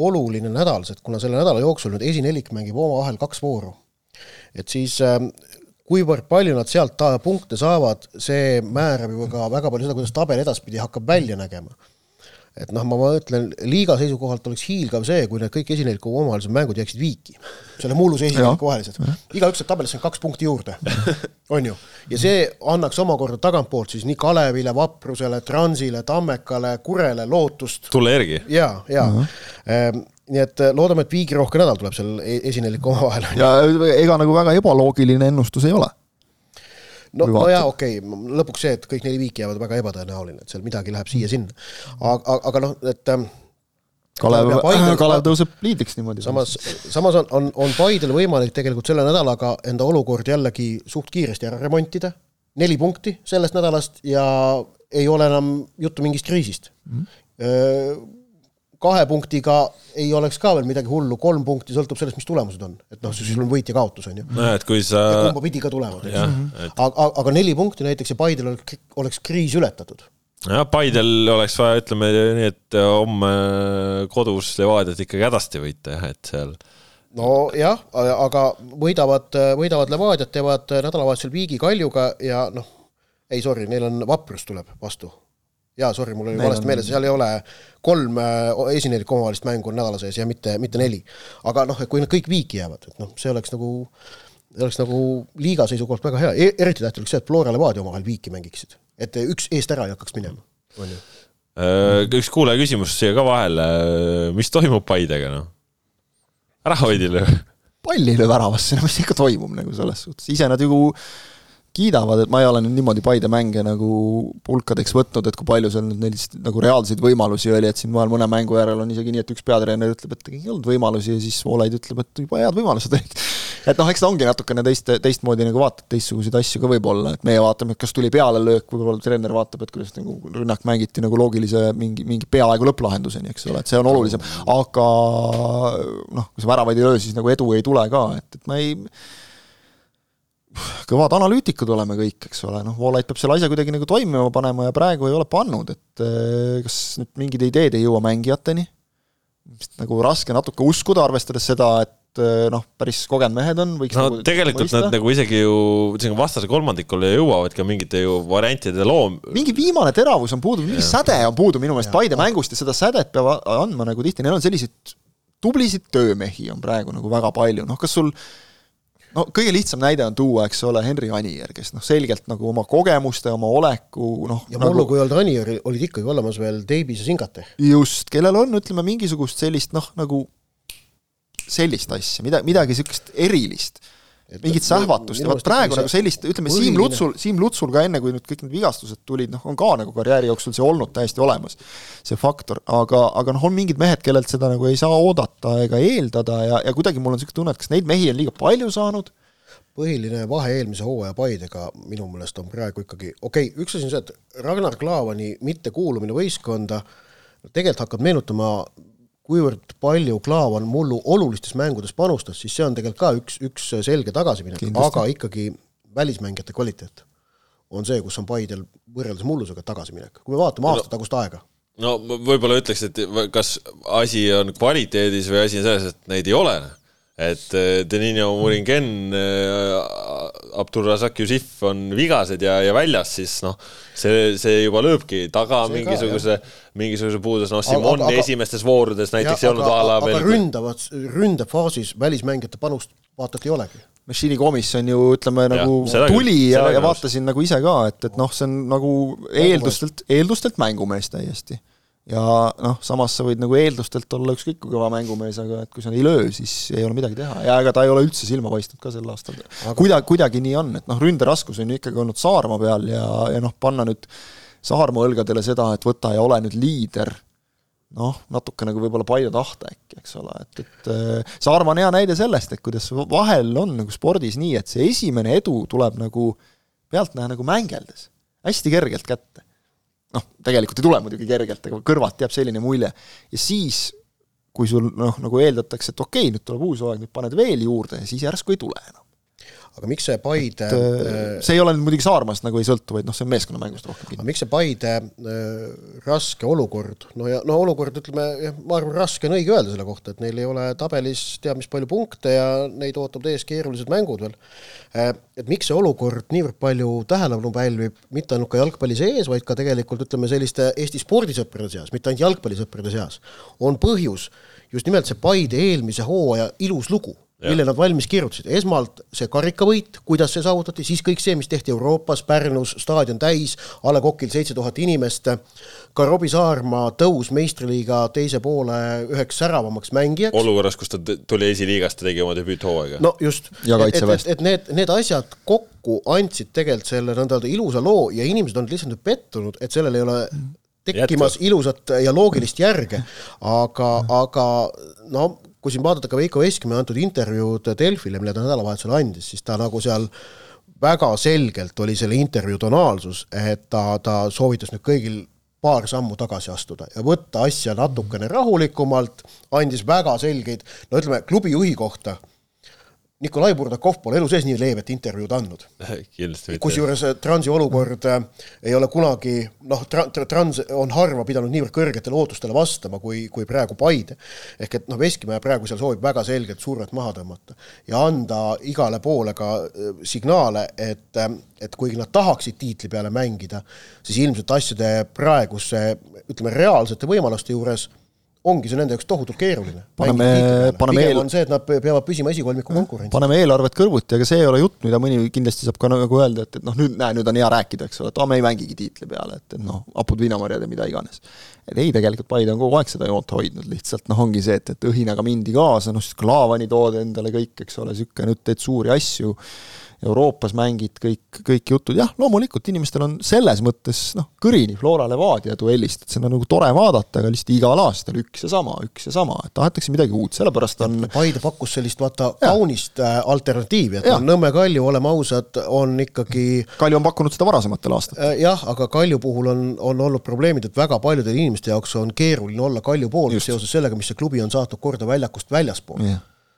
oluline nädal, sest kuna selle nädala jooksul nüüd esinelik mängib omavahel kaks vooru, et siis ähm, kuivõrd palju nad sealt punkte saavad, see määrab ju ka väga palju seda, kuidas tabel edaspidi hakkab välja nägema et noh, ma mõtlen, liiga seisukohalt oleks hiilgav see, kui need kõik esineliku omavahelised mängud jääksid viiki, selle mulluse esineliku vahelised. igaüks saab tabelisse kaks punkti juurde, on ju. ja see annaks omakorda tagantpoolt siis nii Kalevile, Vaprusele, Transile, Tammekale, Kurele lootust. tulla järgi. ja, ja uh. -huh. nii et äh, loodame, et viigirohke nädal tuleb seal e-, esineliku omavahel. ja ega nagu väga ebaloogiline ennustus ei ole no, no jaa, okei okay., lõpuks see, et kõik neli viiki jäävad väga ebatõenäoline, et seal midagi läheb siia-sinna. aga, aga noh, et ähm, Kalev, Kalev tõuseb liidriks niimoodi. samas, samas on, on, on Paidel võimalik tegelikult selle nädalaga enda olukord jällegi suht kiiresti ära remontida, neli punkti sellest nädalast ja ei ole enam juttu mingist kriisist mm. -hmm kahe punktiga ei oleks ka veel midagi hullu, kolm punkti sõltub sellest, mis tulemused on. et noh, siis on võit ja kaotus, on ju. nojah, et kui sa ja kumba pidi ka tulevad, eks. Et... aga, aga neli punkti näiteks ja Paidel oleks, oleks kriis ületatud. jah, Paidel oleks vaja, ütleme nii, et homme kodus Levadiat ikkagi hädasti võita jah, et seal nojah, aga võidavad, võidavad Levadiat, teevad nädalavahetusel viigi Kaljuga ja noh, ei sorry, neil on Vaprus tuleb vastu jaa, sorry, mul oli valesti meeles, seal ei ole kolm äh, esinelikku omavahelist mängu on nädala sees ja mitte, mitte neli. aga noh, et kui nad kõik viiki jäävad, et noh, see oleks nagu, oleks nagu liiga seisukohalt väga hea e, eriti tähtis oleks see, et Flora Levadia omavahel viiki mängiksid. et üks eest ära ei hakkaks minema, on ju. Äh, üks kuulaja küsimus siia ka vahele, mis toimub Paidega, noh? ära hoidi löö. palli löö väravasse, no mis ikka toimub nagu selles suhtes, ise nad ju kiidavad, et ma ei ole nüüd niimoodi Paide mänge nagu pulkadeks võtnud, et kui palju seal nüüd neil nagu reaalseid võimalusi oli, et siin vahel mõne mängu järel on isegi nii, et üks peatreener ütleb, et ei olnud võimalusi ja siis Voolaid ütleb, et juba head võimalused olid. et noh, eks ta ongi natukene teist, teistmoodi nagu vaatad teistsuguseid asju ka võib-olla, et meie vaatame, et kas tuli pealelöök, võib-olla treener vaatab, et kuidas nagu rünnak mängiti nagu loogilise mingi, mingi peaaegu lõpplahenduseni, eks ole, et see on olulisem, aga noh, kui sa väravaid ei löö, siis nagu edu ei tule ka, et, et ma ei kõvad analüütikud oleme kõik, eks ole, noh, Voolaid peab selle asja kuidagi nagu toimima panema ja praegu ei ole pannud, et eh, kas nüüd mingid ideed ei jõua mängijateni, vist nagu raske natuke uskuda, arvestades seda, et eh, noh, päris kogenud mehed on, võiks no nagu tegelikult mõista. nad nagu isegi ju, ütlesime vastase kolmandikule jõuavad ka mingite ju variantide loom-. mingi viimane teravus on puudu, mingi ja. säde on puudu minu meelest Paide mängust ja seda sädet peab andma nagu tihti, neil on selliseid tublisid töömehi on praegu nagu väga palju, noh kas sul no kõige lihtsam näide on tuua, eks ole, Henri Anier, kes noh, selgelt nagu oma kogemuste, oma oleku noh ja nagu, mullu, kui ei olnud Anier, olid ikkagi olemas veel Davies ja Singate. just, kellel on, ütleme, mingisugust sellist noh, nagu sellist asja, mida, midagi niisugust erilist mingit sähvatust ja vot praegu nagu sellist, ütleme. Siim Lutsul, Siim Lutsul ka enne, kui nüüd kõik need vigastused tulid, noh, on ka nagu karjääri jooksul see olnud täiesti olemas, see faktor, aga, aga noh, on mingid mehed, kellelt seda nagu ei saa oodata ega eeldada ja, ja kuidagi mul on niisugune tunne, et kas neid mehi on liiga palju saanud, põhiline vahe eelmise hooaja Paidega minu meelest on praegu ikkagi, okei okay,, üks asi on see, et Ragnar Klavani mittekuulumine võistkonda tegelikult hakkab meenutama kuivõrd palju Klaavan mullu olulistes mängudes panustas, siis see on tegelikult ka üks, üks selge tagasiminek, aga ikkagi välismängijate kvaliteet on see, kus on Paidel võrreldes mullusega tagasiminek, kui me vaatame aastatagust aega. no võib-olla ütleks, et kas asi on kvaliteedis või asi on selles, et neid ei ole et äh, Denino Muringen, äh, Abdulrazak Yusif on vigased ja, ja väljas, siis noh, see, see juba lööbki taga see mingisuguse, mingisuguse puuduse, noh, Simon aga, aga, esimestes voorudes näiteks ja, ei olnud a la veel. ründavad, ründefaasis välismängijate panust vaata et ei olegi. Machini komisjon ju ütleme nagu ja, tuli ja, ja vaatasin nagu ise ka, et, et noh, see on nagu eeldustelt, eeldustelt mängumees täiesti ja noh, samas sa võid nagu eeldustelt olla ükskõik kui kõva mängumees, aga et kui sa ei löö, siis ei ole midagi teha. Ja ega ta ei ole üldse silma paistnud ka sel aastal. Aga.... kuidagi, kuidagi nii on, et noh, ründeraskus on ju ikkagi olnud Saarma peal ja, ja noh, panna nüüd Saarma õlgadele seda, et võta ja ole nüüd liider, noh, natuke nagu võib-olla palju tahta äkki, eks ole, et, et äh, Saarma on hea näide sellest, et kuidas vahel on nagu spordis nii, et see esimene edu tuleb nagu pealtnäha nagu mängeldes, hästi kergelt kätte noh, tegelikult ei tule muidugi kergelt, aga kõrvalt jääb selline mulje. ja siis, kui sul noh, nagu eeldatakse, et okei nüüd tuleb uus hooaeg, nüüd paned veel juurde ja siis järsku ei tule enam aga miks see Paide et, äh, see ei ole nüüd muidugi Saarmast nagu ei sõltu, vaid noh, see on meeskonnamängust rohkem kinni. miks see Paide äh, raske olukord, no ja no olukord, ütleme ma arvan, raske on õige öelda selle kohta, et neil ei ole tabelis teab mis palju punkte ja neid ootab ees keerulised mängud veel äh,. Et miks see olukord niivõrd palju tähelepanu pälvib, mitte ainult ka jalgpalli sees, vaid ka tegelikult ütleme selliste Eesti spordisõprade seas, mitte ainult jalgpallisõprade seas, on põhjus just nimelt see Paide eelmise hooaja ilus lugu mille nad valmis kirjutasid, esmalt see karikavõit, kuidas see saavutati, siis kõik see, mis tehti Euroopas, Pärnus, staadion täis, A Le Coqil seitse tuhat inimest, ka Robbie Saarma tõus meistriliiga teise poole üheks säravamaks mängijaks. olukorras, kus ta tuli esiliigast ja tegi oma debüüthooaega. no just, et, et, et need, need asjad kokku andsid tegelikult selle nõnda öelda ilusa loo ja inimesed on lihtsalt pettunud, et sellel ei ole tekkimas Jätku. ilusat ja loogilist järge, aga, aga no kui siin vaadata ka Veiko Veskimäe antud intervjuud Delfile, mille ta nädalavahetusel andis, siis ta nagu seal väga selgelt oli selle intervjuu tonaalsus, et ta, ta soovitas nüüd kõigil paar sammu tagasi astuda ja võtta asja natukene rahulikumalt, andis väga selgeid, no ütleme, klubi juhi kohta Nikolai Burdakov pole elu sees nii leebet intervjuud andnud. kusjuures äh, Transi olukord äh, ei ole kunagi noh tra,, Trans on harva pidanud niivõrd kõrgetele ootustele vastama, kui, kui praegu Paide. ehk et noh, Veskimäe praegu seal soovib väga selgelt survet maha tõmmata ja anda igale poole ka äh, signaale, et, et kuigi nad tahaksid tiitli peale mängida, siis ilmselt asjade praeguse ütleme, reaalsete võimaluste juures ongi see nende jaoks tohutult keeruline. paneme, paneme eel... on see, et nad peavad püsima esikolmiku konkurentsis. paneme eelarvet kõrvuti, aga see ei ole jutt, mida mõni kindlasti saab ka nagu öelda, et, et noh, nüüd näe, nüüd on hea rääkida, eks ole, et aa, me ei mängigi tiitli peale, et, et noh, hapud viinamarjad ja mida iganes. et ei, tegelikult Paide on kogu aeg seda joont hoidnud, lihtsalt noh, ongi see, et, et õhinaga mindi kaasa, noh Klaavani tood endale kõik, eks ole, niisugune, nüüd teed suuri asju Euroopas mängid, kõik, kõik jutud, jah, loomulikult inimestel on selles mõttes noh, kõrini Flora Levadia duellist, et seda on nagu tore vaadata, aga lihtsalt igal aastal üks ja sama, üks ja sama, et tahetakse midagi uut, sellepärast on Paide pakkus sellist vaata ja. kaunist äh, alternatiivi, et ja. Nõmme Kalju, oleme ausad, on ikkagi Kalju on pakkunud seda varasematel aastatel äh,. jah, aga Kalju puhul on, on olnud probleemid, et väga paljudel inimeste jaoks on keeruline olla Kalju pool seoses sellega, mis see klubi on saatnud korda väljakust väljaspool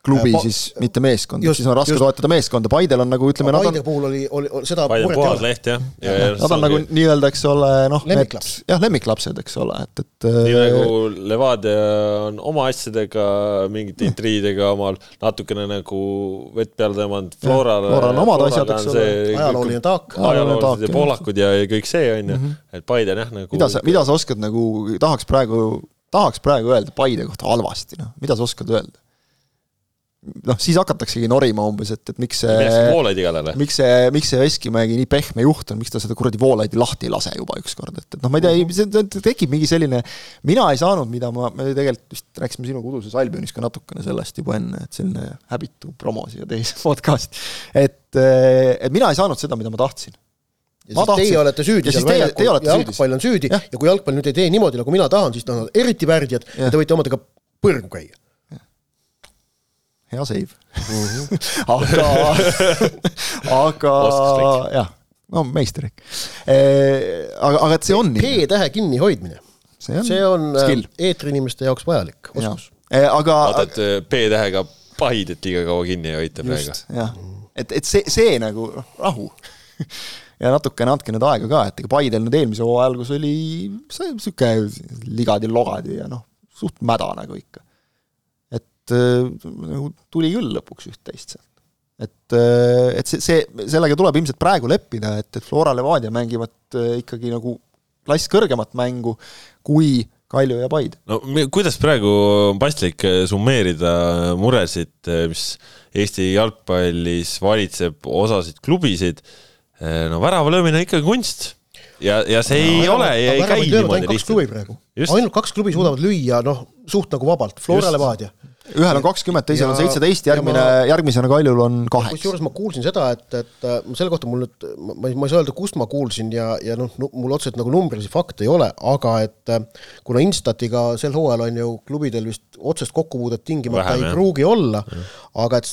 klubi pa, siis, mitte meeskond, siis on raske just, toetada meeskonda, Paidel on nagu ütleme Paide on, puhul oli, oli, oli seda Paide on puhas leht jah. Ja, ja. Nad on nagu nii-öelda, eks ole, noh, need jah, lemmiklapsed, eks ole, et, et nii äh, nagu Levadia on oma asjadega, mingite intriidega omal natukene nagu vett peale tõmmanud, Floral Floral on omad asjad, eks ole, ajalooline taak. ajaloolised ja poolakud ja, ja kõik see, on ju, mhm. et Paide on jah nagu mida sa, mida sa oskad nagu, tahaks praegu, tahaks praegu öelda Paide kohta halvasti, noh, mida sa oskad öelda? Noh, siis hakataksegi norima umbes, et, et miks see Voolaidi kallale. miks see, miks see Veskimägi nii pehme juht on, miks ta seda kuradi Voolaidi lahti ei lase juba ükskord, et, et noh, ma ei tea, see tekib mingi selline, mina ei saanud, mida ma, me tegelikult vist rääkisime sinuga uduses Albionis ka natukene sellest juba enne, et selline häbitu promo siia teise podcast, et, et mina ei saanud seda, mida ma tahtsin. Ja siis tahtsin. teie olete süüdi seal väljakul, jalgpall on süüdi ja. ja kui jalgpall nüüd ei tee niimoodi, nagu mina tahan, siis ta on eriti värdjad ja, ja te võite omadega põrgu käia hea save mm. -hmm. aga, aga jah, no meister ehk e,. aga, aga et see on. P-tähe kinnihoidmine. see on, see on äh, skill. eetriinimeste jaoks vajalik oskus. E, aga. vaata, et äh, P-tähega Paidet liiga kaua kinni ei hoita praegu. jah, et, et see, see nagu rahu ja natukene andke nüüd aega ka, et ega Paidel nüüd eelmise hooaja algus oli niisugune ligad ja logad ja noh, suht mäda nagu ikka nagu tuli küll lõpuks üht-teist sealt. et, äh, et see, see, sellega tuleb ilmselt praegu leppida, et, et Flora Levadia mängivad äh, ikkagi nagu klass kõrgemat mängu kui Kalju ja Paide. no kuidas praegu on paslik summeerida muresid, mis Eesti jalgpallis valitseb osasid klubisid, no värava löömine on ikkagi kunst. Ja, ja see ei no, ole, ei käi niimoodi lihtsalt. ainult kaks klubi suudavad lüüa noh, suht nagu vabalt, Flora Levadia ühel on kakskümmend, teisel on seitseteist, järgmine, järgmisena Kaljul on kaheksa. kusjuures ma kuulsin seda, et, et äh, selle kohta mul nüüd, ma ei, ma ei saa öelda, kust ma kuulsin ja, ja noh, mul otseselt nagu numbrilisi fakte ei ole, aga et äh, kuna Instatiga sel hooajal on ju klubidel vist otsest kokkupuudet tingimata Vähem, ei pruugi olla, aga et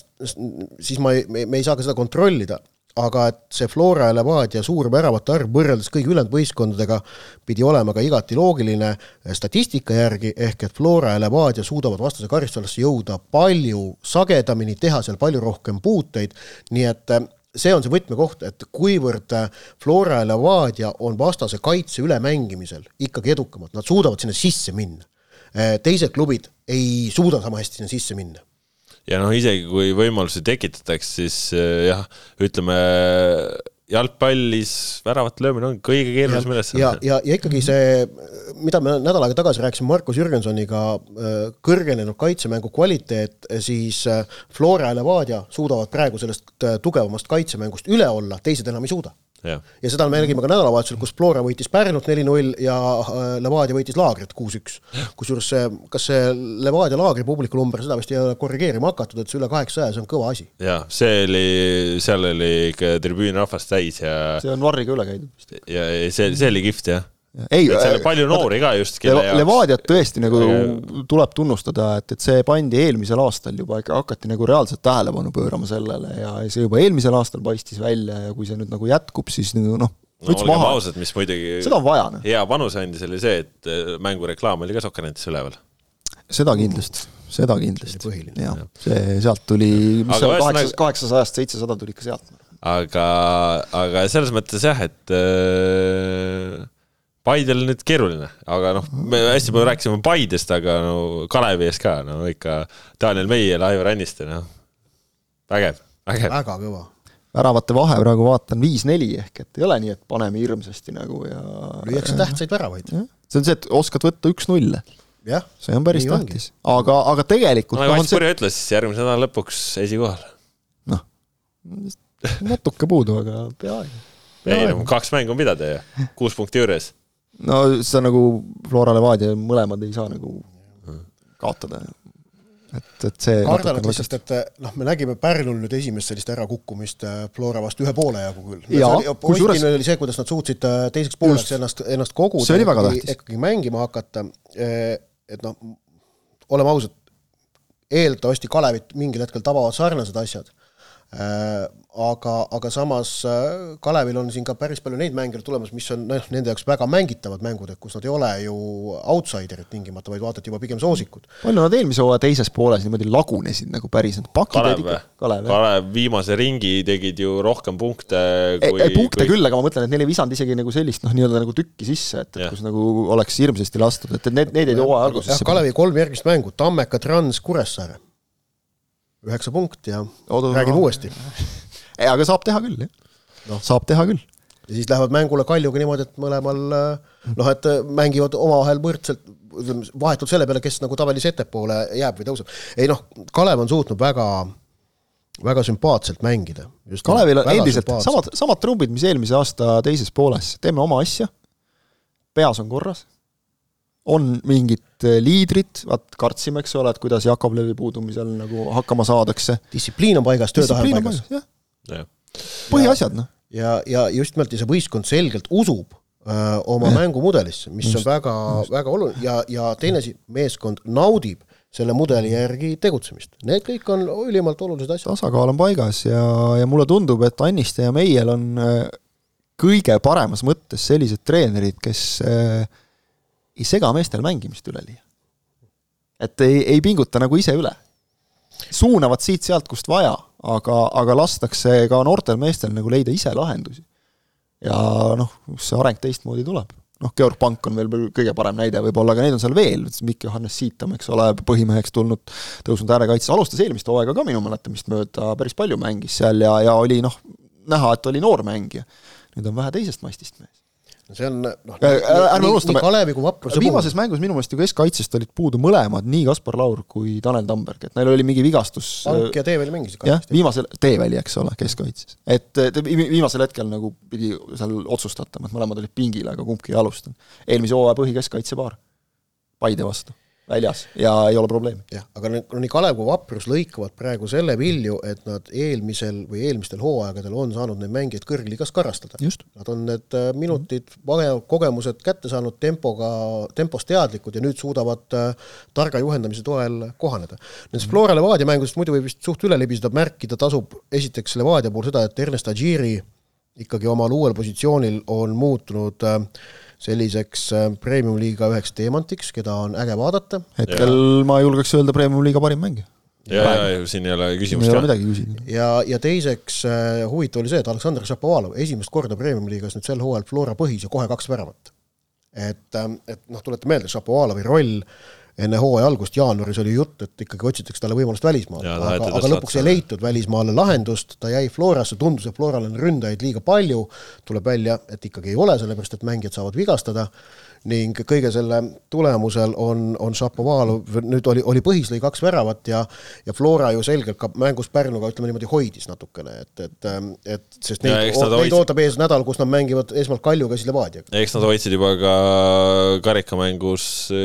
siis ma ei, me ei saa ka seda kontrollida aga et see Flora ja Levadia suur väravate arv võrreldes kõigi ülejäänud võistkondadega pidi olema ka igati loogiline statistika järgi, ehk et Flora ja Levadia suudavad vastase karistusalasse jõuda palju sagedamini, teha seal palju rohkem puuteid, nii et eh, see on see võtmekoht, et kuivõrd eh, Flora ja Levadia on vastase kaitse ülemängimisel ikkagi edukamad, nad suudavad sinna sisse minna. Eh, teised klubid ei suuda sama hästi sinna sisse minna ja noh, isegi kui võimalusi tekitatakse, siis äh, jah, ütleme jalgpallis väravate löömine on kõige keerulisem ülesanne. ja, ja, ja ikkagi see, mida me nädal aega tagasi rääkisime Markus Jürgensoniga, äh, kõrgenenud kaitsemängu kvaliteet, siis äh, Flora ja Levadia suudavad praegu sellest tugevamast kaitsemängust üle olla, teised enam ei suuda ja, ja seda me nägime ka nädalavahetusel, kus Flora võitis Pärnut neli-null ja äh, Levadia võitis Laagrit kuus-üks. kusjuures see, kas see Levadia Laagri publikunumber, seda vist ei ole korrigeerima hakatud, et see üle kaheksasaja, see on kõva asi. jah, see oli, seal oli ikka tribüün rahvast täis ja see on Varriga üle käidud vist. ja see, see oli kihvt jah ei, seal on äh, palju noori ka just, kelle jaoks. Levadiat tõesti nagu tuleb tunnustada, et, et see pandi eelmisel aastal juba ikka hakati nagu reaalselt tähelepanu pöörama sellele ja see juba eelmisel aastal paistis välja ja kui see nüüd nagu jätkub, siis nagu noh, võts no, maha. ausad, mis muidugi seda on vaja. Noh. hea panuse andis, oli see, et äh, mängureklaam oli ka Sokkernettis üleval. seda kindlasti, seda kindlasti. jah, see sealt tuli, mis see on, kaheksa, kaheksasajast seitsesada tuli ikka sealt. aga, aga selles mõttes jah, et äh, Paidel nüüd keeruline, aga noh, me hästi palju rääkisime Paidest, aga no Kalevi ees ka, no ikka Daniel Meier, Aivar Anniste, noh, vägev, vägev. väga kõva. väravate vahe praegu vaatan viis-neli ehk et ei ole nii, et paneme hirmsasti nagu ja lüüakse tähtsaid väravaid. see on see, et oskad võtta üks-null. see on päris tähtis, aga, aga tegelikult no, nagu Ats Purje see... ütles, järgmise nädala lõpuks esikohal. noh, natuke puudu, aga peaaegu. ei no kaks mängu on pidada ju, kuus punkti juures no sa nagu Flora Levadia mõlemad ei saa nagu kaotada. et, et see kardan, et lihtsalt, et noh, me nägime Pärnul nüüd esimest sellist ärakukkumist äh, Flora vastu ühe poole jagu küll. positiivne oli see, kuidas nad suutsid äh, teiseks pooleks ennast, ennast koguda. see oli väga tähtis. ikkagi mängima hakata, äh, et noh, oleme ausad, eeldatavasti Kalevit mingil hetkel tabavad sarnased asjad aga, aga samas äh, Kalevil on siin ka päris palju neid mänge tulemas, mis on noh, nende jaoks väga mängitavad mängud, et kus nad ei ole ju outsider'id tingimata, vaid vaatad juba pigem soosikud. palju nad eelmise hooaja teises pooles niimoodi lagunesid nagu päriselt, pakid Kalev? Kalev, Kalev viimase ringi tegid ju rohkem punkte kui ei, ei punkte kui... küll, aga ma mõtlen, et neil ei visanud isegi nagu sellist noh, nii-öelda nagu tükki sisse, et, et kus nagu oleks hirmsasti lastud, et, et need, need jäid hooaja algusesse. Kalevi kolm järgmist mängu, Tammeka, Trans, Kuressaare üheksa punkti ja Odu, räägime no. uuesti. ei, aga saab teha küll, jah. noh, saab teha küll. ja siis lähevad mängule Kaljuga niimoodi, et mõlemal noh, et mängivad omavahel võrdselt, ütleme, vahetult selle peale, kes nagu tabelis ettepoole jääb või tõuseb. ei noh, Kalev on suutnud väga väga sümpaatselt mängida. Kalevil on endiselt samad, samad trumbid, mis eelmise aasta teises pooles, teeme oma asja, peas on korras, on mingid äh, liidrid, vaat kartsime, eks ole, et kuidas Jakovlevi puudumisel nagu hakkama saadakse. distsipliin on paigas, töötahe on paigas. jah, põhiasjad, noh. ja, ja just nimelt, ja see võistkond selgelt usub öö, äh, oma ja. mängumudelisse, mis just, on väga, väga oluline ja, ja teine asi, meeskond naudib selle mudeli järgi tegutsemist. Need kõik on ülimalt olulised asjad. tasakaal on paigas ja, ja mulle tundub, et Anniste ja Meiel on äh, kõige paremas mõttes sellised treenerid, kes äh, ei sega meestel mängimist üleliia. et ei, ei pinguta nagu ise üle. suunavad siit-sealt, kust vaja, aga, aga lastakse ka noortel meestel nagu leida ise lahendusi. ja noh, see areng teistmoodi tuleb. noh, Georg Pank on veel kõige parem näide võib-olla, aga neid on seal veel, Mikk Johannes Siitam, eks ole, põhimeheks tulnud, tõusnud äärekaitses, alustas eelmist hooaega ka minu mäletamist mööda, päris palju mängis seal ja, ja oli noh, näha, et oli noor mängija. nüüd on vähe teisest mastist mees see on noh, ärme unustame, Kalevi kui Vapruse viimases mängus minu meelest ju keskkaitsest olid puudu mõlemad, nii Kaspar Laur kui Tanel Tamberg, et neil oli mingi vigastus Pank ja Teeväli mängisid jah, viimasel, Teeväli, eks ole, keskkaitses. et viimasel hetkel nagu pidi seal otsustatama, et mõlemad olid pingil, aga kumbki ei alustanud. eelmise hooaja põhikeskkaitsepaar Paide vastu väljas ja ei ole probleemi. jah, aga nii Kalev kui Vaprus lõikavad praegu selle vilju, et nad eelmisel või eelmistel hooaegadel on saanud neid mängijaid kõrgliigas karastada. Nad on need äh, minutid, kogemused kätte saanud, tempoga, tempost teadlikud ja nüüd suudavad äh, targa juhendamise toel kohaneda. Nendest Flora Levadia mängudest muidu võib vist suht üle libiseda, märkida tasub esiteks Levadia puhul seda, et Ernest Agiri ikkagi omal uuel positsioonil on muutunud äh, selliseks äh, premium-liiga üheks teemantiks, keda on äge vaadata. hetkel ja. ma julgeks öelda premium-liiga parim mängija. ja, ja, ja siin ei ole küsimust ei ole midagi küsida. ja, ja teiseks äh, huvitav oli see, et Aleksandr Šapovalov esimest korda premium-liigas nüüd sel hooajal Flora põhis ja kohe kaks väravat. et, äh, et noh, tuleta meelde, Šapovalovi roll äh, enne hooaja algust, jaanuaris oli jutt, et ikkagi otsitakse talle võimalust välismaale, aga, aga lõpuks ei leitud välismaale lahendust, ta jäi Florasse, tundus, et Floral on ründajaid liiga palju, tuleb välja, et ikkagi ei ole, sellepärast et mängijad saavad vigastada ning kõige selle tulemusel on, on Šapovalov, nüüd oli, oli põhis lõi kaks väravat ja ja Flora ju selgelt ka mängus Pärnuga, ütleme niimoodi, hoidis natukene, et, et et sest neid, neid hoidsid... ootab ees nädal, kus nad mängivad esmalt Kaljuga, siis Levadiaga. eks nad hoidsid juba ka karikamängus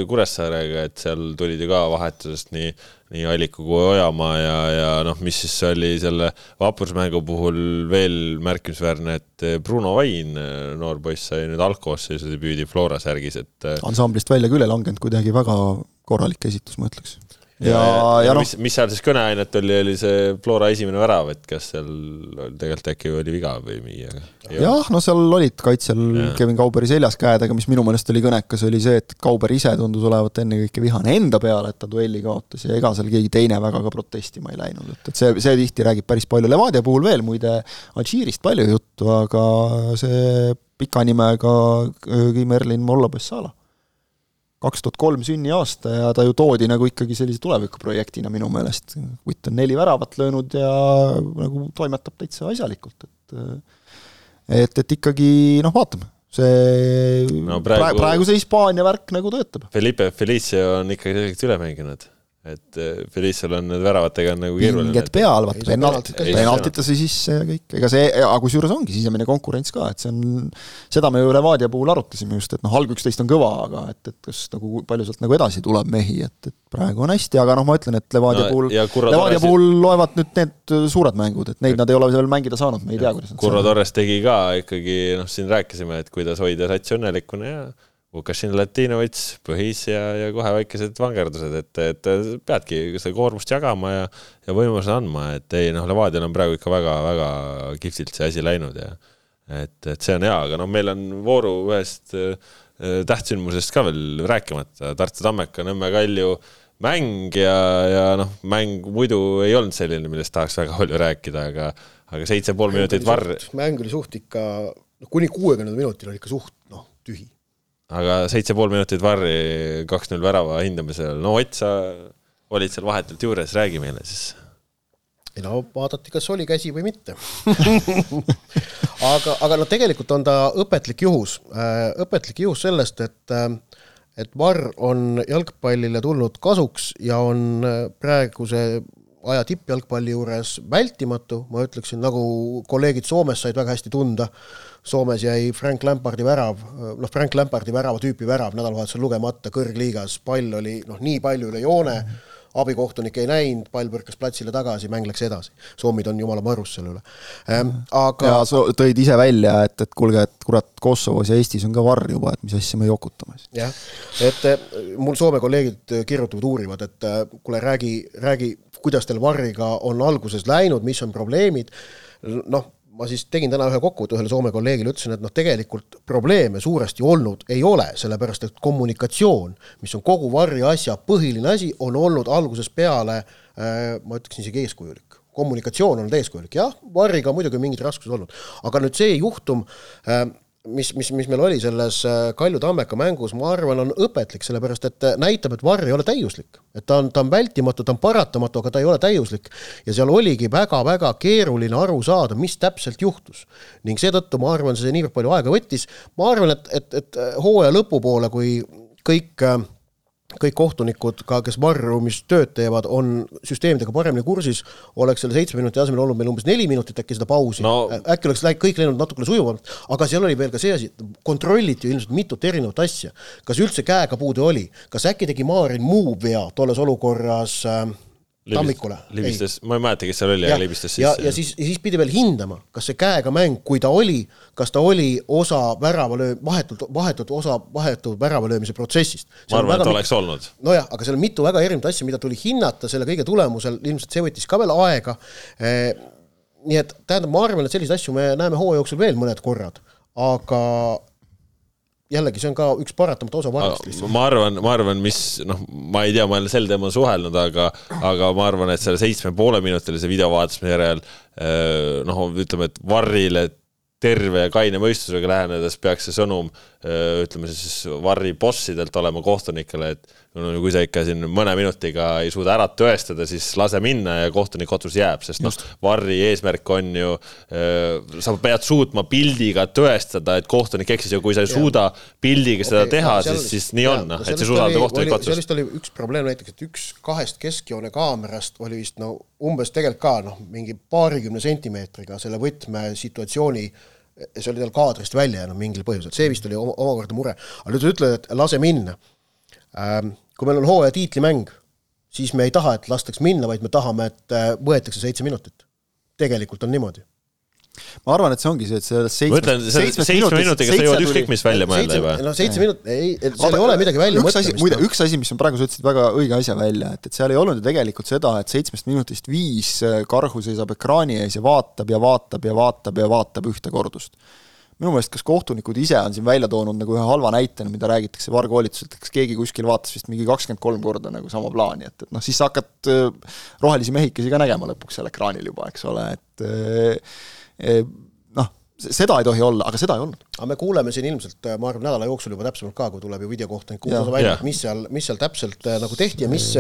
Kuressaarega, et seal tulid ju ka vahetusest nii nii Alliku kui Ojamaa ja, ja noh, mis siis oli selle vaprusmängu puhul veel märkimisväärne, et Bruno Vain, noor poiss, sai nüüd algkoosseisu debüüdi Flora särgis, et ansamblist välja küll ei langenud, kuidagi väga korralik esitus, ma ütleks ja, ja, ja, noh mis, mis seal siis kõneainet oli, oli see Flora esimene värav, et kas seal tegelikult äkki oli viga või mingi, aga jah, no seal olid kaitsel ja. Kevin Kauberi seljas käed, aga mis minu meelest oli kõnekas, oli see, et Kauber ise tundus olevat ennekõike vihane enda peale, et ta duelli kaotas ja ega seal keegi teine väga ka protestima ei läinud, et, et see, see tihti räägib päris palju, Levadia puhul veel muide Alžiirist palju juttu, aga see pika nimega Kim Erlin Mollobessala kaks tuhat kolm sünniaasta ja ta ju toodi nagu ikkagi sellise tulevikuprojektina minu meelest. kutt on neli väravat löönud ja nagu toimetab täitsa asjalikult, et et, et ikkagi noh, vaatame, see no praegu, praegu see Hispaania värk nagu töötab. Felipe Felicio on ikkagi tegelikult üle mänginud et eh, Felicial on need väravatega on nagu keeruline. pinged peal, vaata penalt, penaltitesse sisse ja kõik, ega see, aga kusjuures ongi sisemine konkurents ka, et see on, seda me ju Levadia puhul arutasime just, et noh, alg üksteist on kõva, aga et, et kas nagu palju sealt nagu edasi tuleb mehi, et, et praegu on hästi, aga noh, ma ütlen, et Levadia no, puhul, Levadia puhul loevad nüüd need suured mängud, et neid ja, nad ei ole veel mängida saanud, me ei tea, kuidas nad Kurro Torres tegi ka ikkagi, noh, siin rääkisime, et kuidas hoida satsi õnnelikuna ja Vukašin Latinovitš põhis ja, ja kohe väikesed vangerdused, et, et peadki seda koormust jagama ja, ja võimaluse andma, et ei noh, Levadial on praegu ikka väga-väga kihvtilt see asi läinud ja et, et see on hea, aga noh, meil on vooru ühest äh, tähtsündmusest ka veel rääkimata, Tartu Tammeka, Nõmme Kalju mäng ja, ja noh, mäng muidu ei olnud selline, millest tahaks väga palju rääkida, aga aga seitse pool minutit varr. mäng oli suht ikka, noh kuni kuuekümnendal minutil oli ikka suht noh, tühi aga seitse pool minutit varri kaks-null värava hindamisel, no Ott, sa olid seal vahetult juures, räägi meile siis. ei no vaadati, kas oli käsi või mitte. Aga, aga no tegelikult on ta õpetlik juhus, äh, õpetlik juhus sellest, et äh, et VAR on jalgpallile tulnud kasuks ja on praeguse aja tippjalgpalli juures vältimatu, ma ütleksin, nagu kolleegid Soomes said väga hästi tunda, Soomes jäi Frank Lampardi värav, noh, Frank Lampardi värava tüüpi värav nädalavahetusel lugemata kõrgliigas, pall oli noh, nii palju üle joone mm, -hmm abikohtunik ei näinud, pall põrkas platsile tagasi, mäng läks edasi. soomid on jumala marus selle üle ähm,. aga ja sa tõid ise välja, et, et kuulge, et kurat, Kosovos ja Eestis on ka varr juba, et mis asja me jokutame siis. jah, et eh, mul Soome kolleegid kirjutavad, uurivad, et eh, kuule, räägi, räägi, kuidas teil varriga on alguses läinud, mis on probleemid, noh, ma siis tegin täna ühe kokkuvõtte ühele Soome kolleegile, ütlesin, et noh, tegelikult probleeme suuresti olnud ei ole, sellepärast et kommunikatsioon, mis on kogu varri asja põhiline asi, on olnud algusest peale äh, ma ütleksin isegi eeskujulik. Kommunikatsioon on olnud eeskujulik, jah, Varriga muidugi mingid raskused olnud, aga nüüd see juhtum äh, mis, mis, mis meil oli selles äh, Kalju Tammeka mängus, ma arvan, on õpetlik, sellepärast et äh, näitab, et Varr ei ole täiuslik. et ta on, ta on vältimatu, ta on paratamatu, aga ta ei ole täiuslik. ja seal oligi väga-väga keeruline aru saada, mis täpselt juhtus. ning seetõttu ma arvan, see niivõrd palju aega võttis, ma arvan, et, et, et äh, hooaja lõpupoole, kui kõik äh, kõik kohtunikud, ka kes varruumis tööd teevad, on süsteemidega paremini kursis, oleks selle seitsme minuti asemel olnud meil umbes neli minutit äkki seda pausi no., äkki oleks läinud, kõik läinud natukene sujuvamalt, aga seal oli veel ka see asi, kontrolliti ilmselt mitut erinevat asja. kas üldse käega puude oli, kas äkki tegi Maarin muu vea tolles olukorras äh, Tammikule. libistas, ma ei mäleta, kes seal oli, aga libistas sisse. ja, ja siis, ja siis pidi veel hindama, kas see käega mäng, kui ta oli, kas ta oli osa väravalöö-, vahetult, vahetult osa vahetu väravalöömise protsessist. ma arvan, et oleks olnud. nojah, aga seal on mitu väga erinevat asja, mida tuli hinnata selle kõige tulemusel, ilmselt see võttis ka veel aega eh,, nii et tähendab, ma arvan, et selliseid asju me näeme hooaja jooksul veel mõned korrad, aga jällegi, see on ka üks paratamatu osa varrast lihtsalt. ma arvan, ma arvan, mis noh, ma ei tea, ma ei ole sel teemal suhelnud, aga, aga ma arvan, et selle seitsme poole minutilise videovaatamise järel eh, noh, ütleme, et varrile terve ja kaine mõistusega lähenedes peaks see sõnum ütleme siis Varri bossidelt olema kohtunikele, et no kui sa ikka siin mõne minutiga ei suuda ära tõestada, siis lase minna ja kohtuniku otsus jääb, sest noh, Varri eesmärk on ju, sa pead suutma pildiga tõestada, et kohtunik eksis ja kui sa ei suuda pildiga seda okay, teha, siis, siis nii on, noh, et sa ei suuda anda kohtunikku otsust. seal vist oli üks probleem näiteks, et üks kahest keskjoone kaamerast oli vist no umbes tegelikult ka noh, mingi paarikümne sentimeetriga selle võtmesituatsiooni see oli tal kaadrist välja jäänud mingil põhjusel, see vist oli omakorda mure. aga nüüd sa ütled, et lase minna. Kui meil on hooaja tiitlimäng, siis me ei taha, et lastaks minna, vaid me tahame, et äh, võetakse seitse minutit. tegelikult on niimoodi ma arvan, et see ongi see, et sellest seitsmest, seitsmest seitsme minutiga sa jõuad ükskõik mis välja mõelda juba. no seitse minutit, ei, seal ei ole midagi välja mõtlemist. muide, üks asi, mis on praegu, sa ütlesid väga õige asja välja, et, et seal ei olnud ju tegelikult seda, et seitsmest minutist viis äh, Karhu seisab ekraani ees ja vaatab ja vaatab ja vaatab ja vaatab ühte kordust minu meelest kas kohtunikud ise on siin välja toonud nagu ühe halva näitena, mida räägitakse vargkoolituselt, kas keegi kuskil vaatas vist mingi kakskümmend kolm korda nagu sama plaani, et, et noh, siis sa hakkad äh, rohelisi mehikesi ka nägema lõpuks seal ekraanil juba, eks ole, et äh, noh, seda ei tohi olla, aga seda ei olnud. aga me kuuleme siin ilmselt, äh, ma arvan, nädala jooksul juba täpsemalt ka, kui tuleb ju videokohtuniku uus osa välja, et mis seal, mis seal täpselt äh, nagu tehti ja mis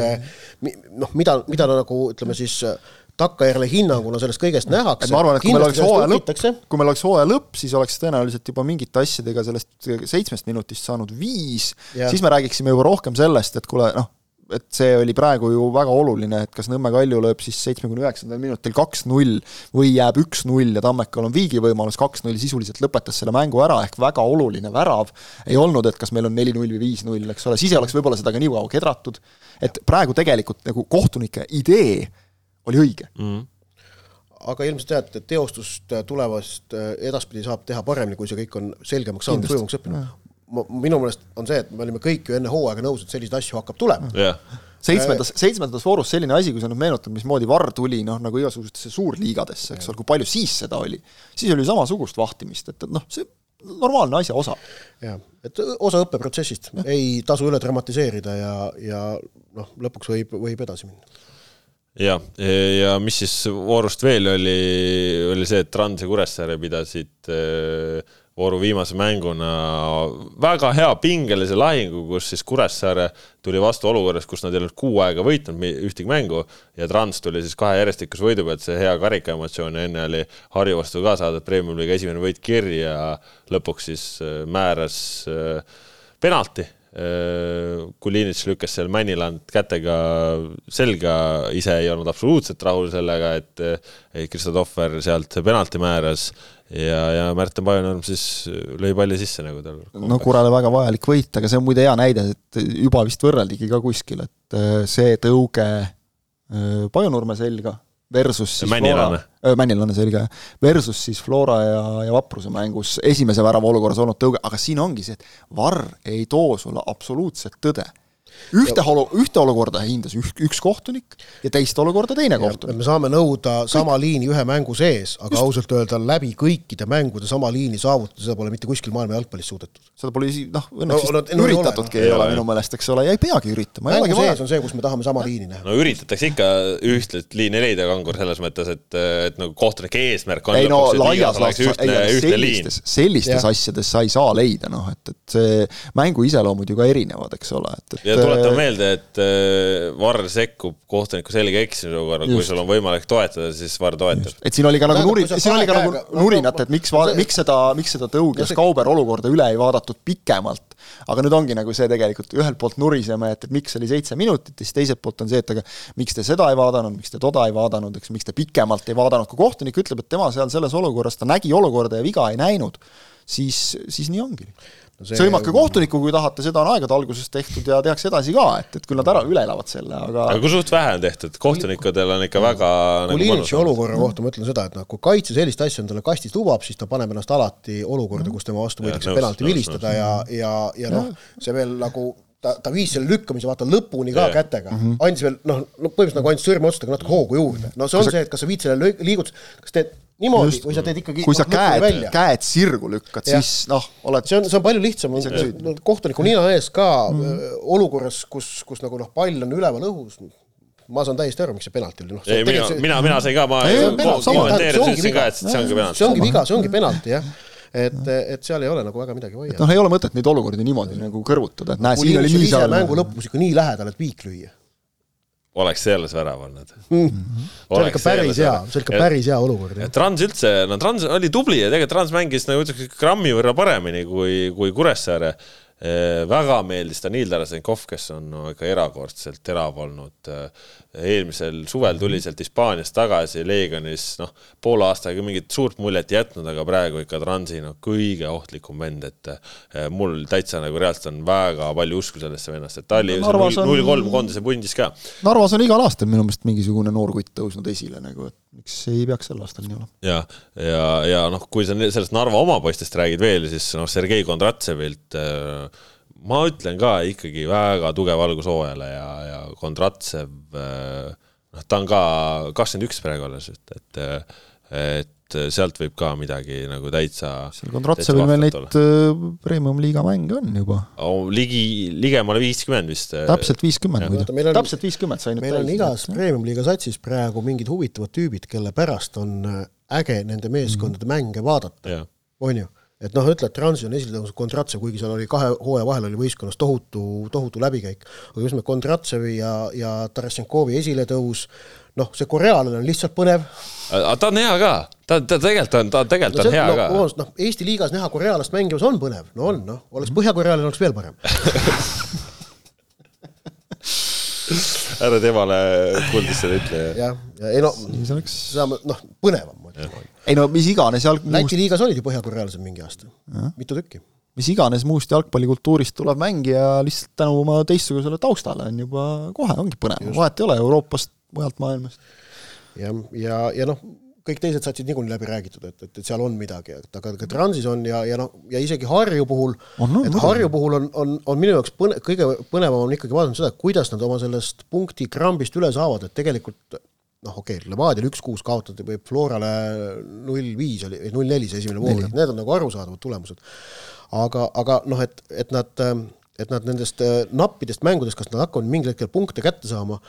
noh, mida, mida nagu ütleme siis äh, takkajärele hinnanguna sellest kõigest nähakse. ma arvan, et kui meil oleks hooaja lõpp, kui meil oleks hooaja lõpp, siis oleks tõenäoliselt juba mingite asjadega sellest seitsmest minutist saanud viis, siis me räägiksime juba rohkem sellest, et kuule, noh, et see oli praegu ju väga oluline, et kas Nõmme Kalju lööb siis seitsmekümne üheksandal minutil kaks-null või jääb üks-null ja Tammekal on viigivõimalus, kaks-null sisuliselt lõpetas selle mängu ära, ehk väga oluline värav ei olnud, et kas meil on neli-null või viis-null, eks ole, siis ei oleks võib-olla seda ka nii kaua kedratud, et praegu tegelikult nagu kohtunike idee oli õige. Mm. -hmm aga ilmselt jah, et teostust tulevast edaspidi saab teha paremini, kui see kõik on selgemaks saanud, sujuvamaks õppinud. Minu meelest on see, et me olime kõik ju enne hooaega nõus, et selliseid asju hakkab tulema. Yeah seitsmendas, seitsmendas voorus selline asi, kui sa nüüd mäletad, mismoodi VAR tuli noh, nagu igasugustesse suurliigadesse, eks ole, kui palju siis seda oli, siis oli samasugust vahtimist, et, et noh, see normaalne asja osa. jah, et osa õppeprotsessist, ei tasu üle dramatiseerida ja, ja noh, lõpuks võib, võib edasi minna. Ja, ja mis siis voorust veel oli, oli see, et Trans ja Kuressaare pidasid äh, vooru viimase mänguna väga hea pingelise lahingu, kus siis Kuressaare tuli vastu olukorras, kus nad ei olnud kuu aega võitnud ühtegi mängu ja Trans tuli siis kahe järjestikuse võidu pealt, see hea karika emotsioon ja enne oli Harju vastu ka saadud Premium-liiga esimene võit kirja, lõpuks siis äh, määras penalti Kulinitš lükkas seal Männiland kätega selga, ise ei olnud absoluutselt rahul sellega, et Kristo Tohver sealt penalti määras ja, ja Märten Pajunorm siis lõi palli sisse, nagu tal no Kurale väga vajalik võit, aga see on muide hea näide, et juba vist võrreldigi ka kuskil, et see tõuge Pajunurme selga versus siis Männilane. Flora, Männilane selge, versus siis Flora ja, ja Vapruse mängus esimese värava olukorras olnud tõuge, aga siin ongi see, et Varr ei too sulle absoluutset tõde ühte olu-, ühte olukorda hindas üh-, üks kohtunik ja teist olukorda teine kohtunik. me saame nõuda sama Kõik. liini ühe mängu sees, aga Just. ausalt öelda läbi kõikide mängude sama liini saavutada, seda pole mitte kuskil maailma jalgpallis suudetud. seda pole isegi noh, õnneks no, no, üritatudki ei, no, ei ole minu meelest, eks ole, ja ei peagi üritama. mängu sees on see, kus me tahame sama ja. liini näha. no üritatakse ikka ühtlet liini leida, Kangur, selles mõttes, et, et nagu kohtunike eesmärk on ei no laias laastus, sellistes, sellistes asjades sa ei saa leida, noh, et, et see mängu iseloomud ju ka erinevad, eks ole, et, et tuletame äh, meelde, et äh, VAR sekkub kohtuniku selge eksimise korral, kui sul on võimalik toetada, siis VAR toetab. et siin oli ka nagu nuri, siin oli ka nagu nurinat, et miks miks seda, miks seda tõuges Kauber olukorda üle ei vaadatud pikemalt. aga nüüd ongi nagu see tegelikult, ühelt poolt nuriseme, et, et miks oli seitse minutit ja siis teiselt poolt on see, et aga miks te seda ei vaadanud, miks te toda ei vaadanud, eks, miks te pikemalt ei vaadanud, kui kohtunik ütleb, et tema seal selles olukorras, ta nägi olukorda ja viga ei näinud, siis, siis nii ongi see... sõimake kohtunikku, kui tahate, seda on aegade alguses tehtud ja tehakse edasi ka, et, et küll nad ära, üle elavad selle, aga aga kui suht vähe on tehtud, kohtunikudel on ikka väga Kulinitši nagu olukorra kohta ma ütlen seda, et noh, kui kaitse sellist asja endale kastis lubab, siis ta paneb ennast alati olukorda, kus tema vastu võidakse penalti vilistada ja, ja, ja noh, see veel nagu ta, ta viis selle lükkamise vaata lõpuni ka yeah. kätega. Mm, -hmm. andis veel noh, no põhimõtteliselt nagu andis sõrmeotsadega natuke hoogu juurde, no see on see, et kas sa viid selle liigutuse, kas teed niimoodi või sa teed ikkagi kui sa noh, käed, käed sirgu lükkad, siis noh, oled see on, see on palju lihtsam, kohtuniku nina ees ka mm. olukorras, kus, kus nagu noh, pall on üleval õhus, ma saan täiesti aru, miks see penalti oli, noh ei, mina, mina, mina sain ka, ma kommenteerisin, ütlesin ka, et see ongi penalti. see ongi viga, see ongi penalti, jah. Et, et seal ei ole nagu väga midagi vaielda. noh, ei ole mõtet neid olukordi niimoodi nagu kõrvutada, et näe, siin oli nii seal. mängu lõpus ikka nii lähedal, et viik lüüa oleks selles värav olnud. Mm.. see oli ikka päris hea, see oli ikka päris hea olukord. Trans üldse, no Trans oli tubli ja tegelikult Trans mängis nagu ütleks grammi võrra paremini kui, kui Kuressaare väga meeldis Danil Tarasenkov, kes on no, ikka erakordselt terav olnud. Eh, eelmisel suvel tuli sealt Hispaaniast tagasi Leegionis, noh, poole aastaga mingit suurt muljet jätnud, aga praegu ikka Transi no kõige ohtlikum vend, et eh, mul täitsa nagu reaalselt on väga palju usku sellesse vennasse, et ta oli null kolm koondise pundis ka. Narvas on igal aastal minu meelest mingisugune noor kutt tõusnud esile nagu, et miks ei peaks sel aastal nii olema. ja, ja, ja noh, kui sa sellest Narva oma poistest räägid veel, siis noh, Sergei Kondratsevilt äh, ma ütlen ka ikkagi väga tugev algus hooajale ja, ja Kondratsev, äh, noh, ta on ka kakskümmend üks praegu alles, et, et, et sealt võib ka midagi nagu täitsa. seal Kondratsevil veel neid äh, premium-liiga mänge on juba oh,. ligi, ligemale viiskümmend vist. Äh, täpselt viiskümmend muide, täpselt viiskümmend sai nüüd meil on igas premium-liiga satsis praegu mingid huvitavad tüübid, kelle pärast on äge nende meeskondade mm -hmm. mänge vaadata, on ju et noh, ütle, et Transi on esile tõusnud Kondratsev, kuigi seal oli kahe hooaja vahel oli võistkonnas tohutu, tohutu läbikäik, aga just nimelt Kondratsevi ja, ja Tarasenkovi esiletõus, noh, see korealane on lihtsalt põnev. ta on hea ka, ta, ta tegelikult on, ta tegelikult no, on hea no, ka. noh, Eesti liigas näha korealast mängimas on põnev, no on, noh, oleks põhjakorealane, oleks veel parem ära temale puldis seda ütle. jah, ja ei no, oleks noh, põnevam muidugi ei no mis iganes jalg-. Läti liigas olid ju põhjakorealased mingi aasta, mitu tükki. mis iganes muust jalgpallikultuurist tulev mängija lihtsalt tänu oma teistsugusele taustale on juba kohe, ongi põnev, vahet ei ole Euroopast, mujalt maailmast. ja, ja, ja noh, kõik teised satsid niikuinii läbi räägitud, et, et, et seal on midagi, et aga ka Transis on ja, ja noh, ja isegi Harju puhul, et Harju puhul on, on, on minu jaoks põne-, kõige põnevam on ikkagi vaadata seda, kuidas nad oma sellest punkti krambist üle saavad, et tegelikult noh, okei okay,, Levadiale üks-kuus kaotati või Florale null-viis oli, või null-neli see esimene pool, et need on nagu arusaadavad tulemused. aga, aga noh, et, et nad, et nad nendest äh, nappidest mängudest, kas nad hakkavad mingil hetkel punkte kätte saama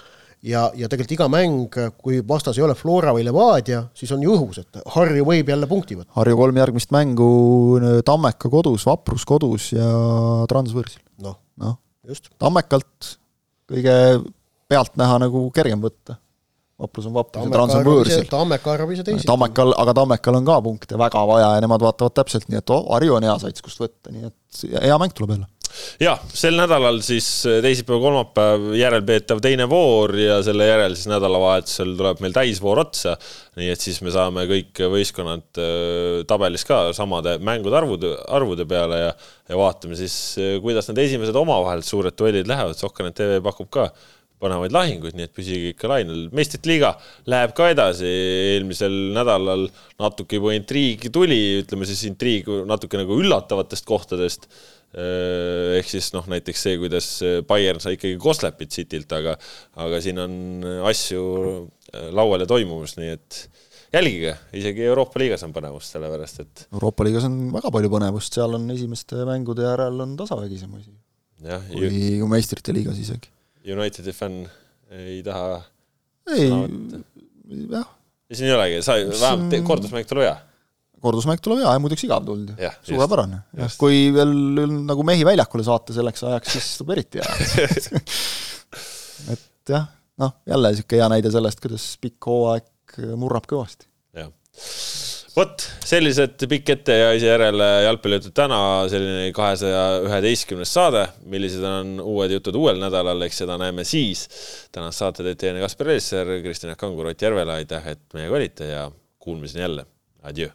ja, ja tegelikult iga mäng, kui vastas ei ole Flora või Levadia, siis on ju õhus, et Harju võib jälle punkti võtta. Harju kolm järgmist mängu Tammeka kodus, Vaprus kodus ja Trans võõrsil. noh no. just. Tammekalt kõige pealtnäha nagu kergem võtta vaprus on vaprus ja Trans on võõrsil. Tammeka arvab ise teisiti. Tammekal, aga Tammekal on ka punkte väga vaja ja nemad vaatavad täpselt nii, et oh, Harju on hea sats, kust võtta, nii et hea mäng tuleb jälle. Ja sel nädalal siis teisipäev, kolmapäev järelpeetav teine voor ja selle järel siis nädalavahetusel tuleb meil täisvoor otsa. nii et siis me saame kõik võistkonnad äh, tabelis ka samade mängude arvude, arvude peale ja, ja vaatame siis, kuidas need esimesed omavahel suured duellid lähevad. Sokkernet tv pakub ka põnevaid lahinguid, nii et püsige ikka lainel. meistrite liiga läheb ka edasi, eelmisel nädalal natuke juba intriigi tuli, ütleme siis intriig natuke nagu üllatavatest kohtadest ehk siis noh, näiteks see, kuidas Bayern sai ikkagi Koslepit Citylt, aga, aga siin on asju äh, laual ja toimumas, nii et jälgige, isegi Euroopa liigas on põnevust, sellepärast et. Euroopa liigas on väga palju põnevust, seal on esimeste mängude järel on tasavägisem asi. kui, kui meistrite liigas isegi. Unitedi fänn ei taha. ei, jah. ja siin ei olegi, sa vähemalt kordusmäng tuleb hea kordusmäng tuleb hea ja muideks igav tulnud ju, suurepärane. kui veel nagu mehi väljakule saata selleks ajaks, siis tuleb eriti hea et jah, noh, jälle niisugune hea näide sellest, kuidas pikk hooaeg murrab kõvasti. jah. vot, sellised pikk ette ja ise järele jalgpallijutud täna, selline kahesaja üheteistkümnes saade, millised on uued jutud uuel nädalal, eks seda näeme siis. tänast saate teeb teieni Kaspar Elisser, Kristjan Kangur, Ott Järvela, aitäh, et meiega olite ja kuulmiseni jälle, adjöö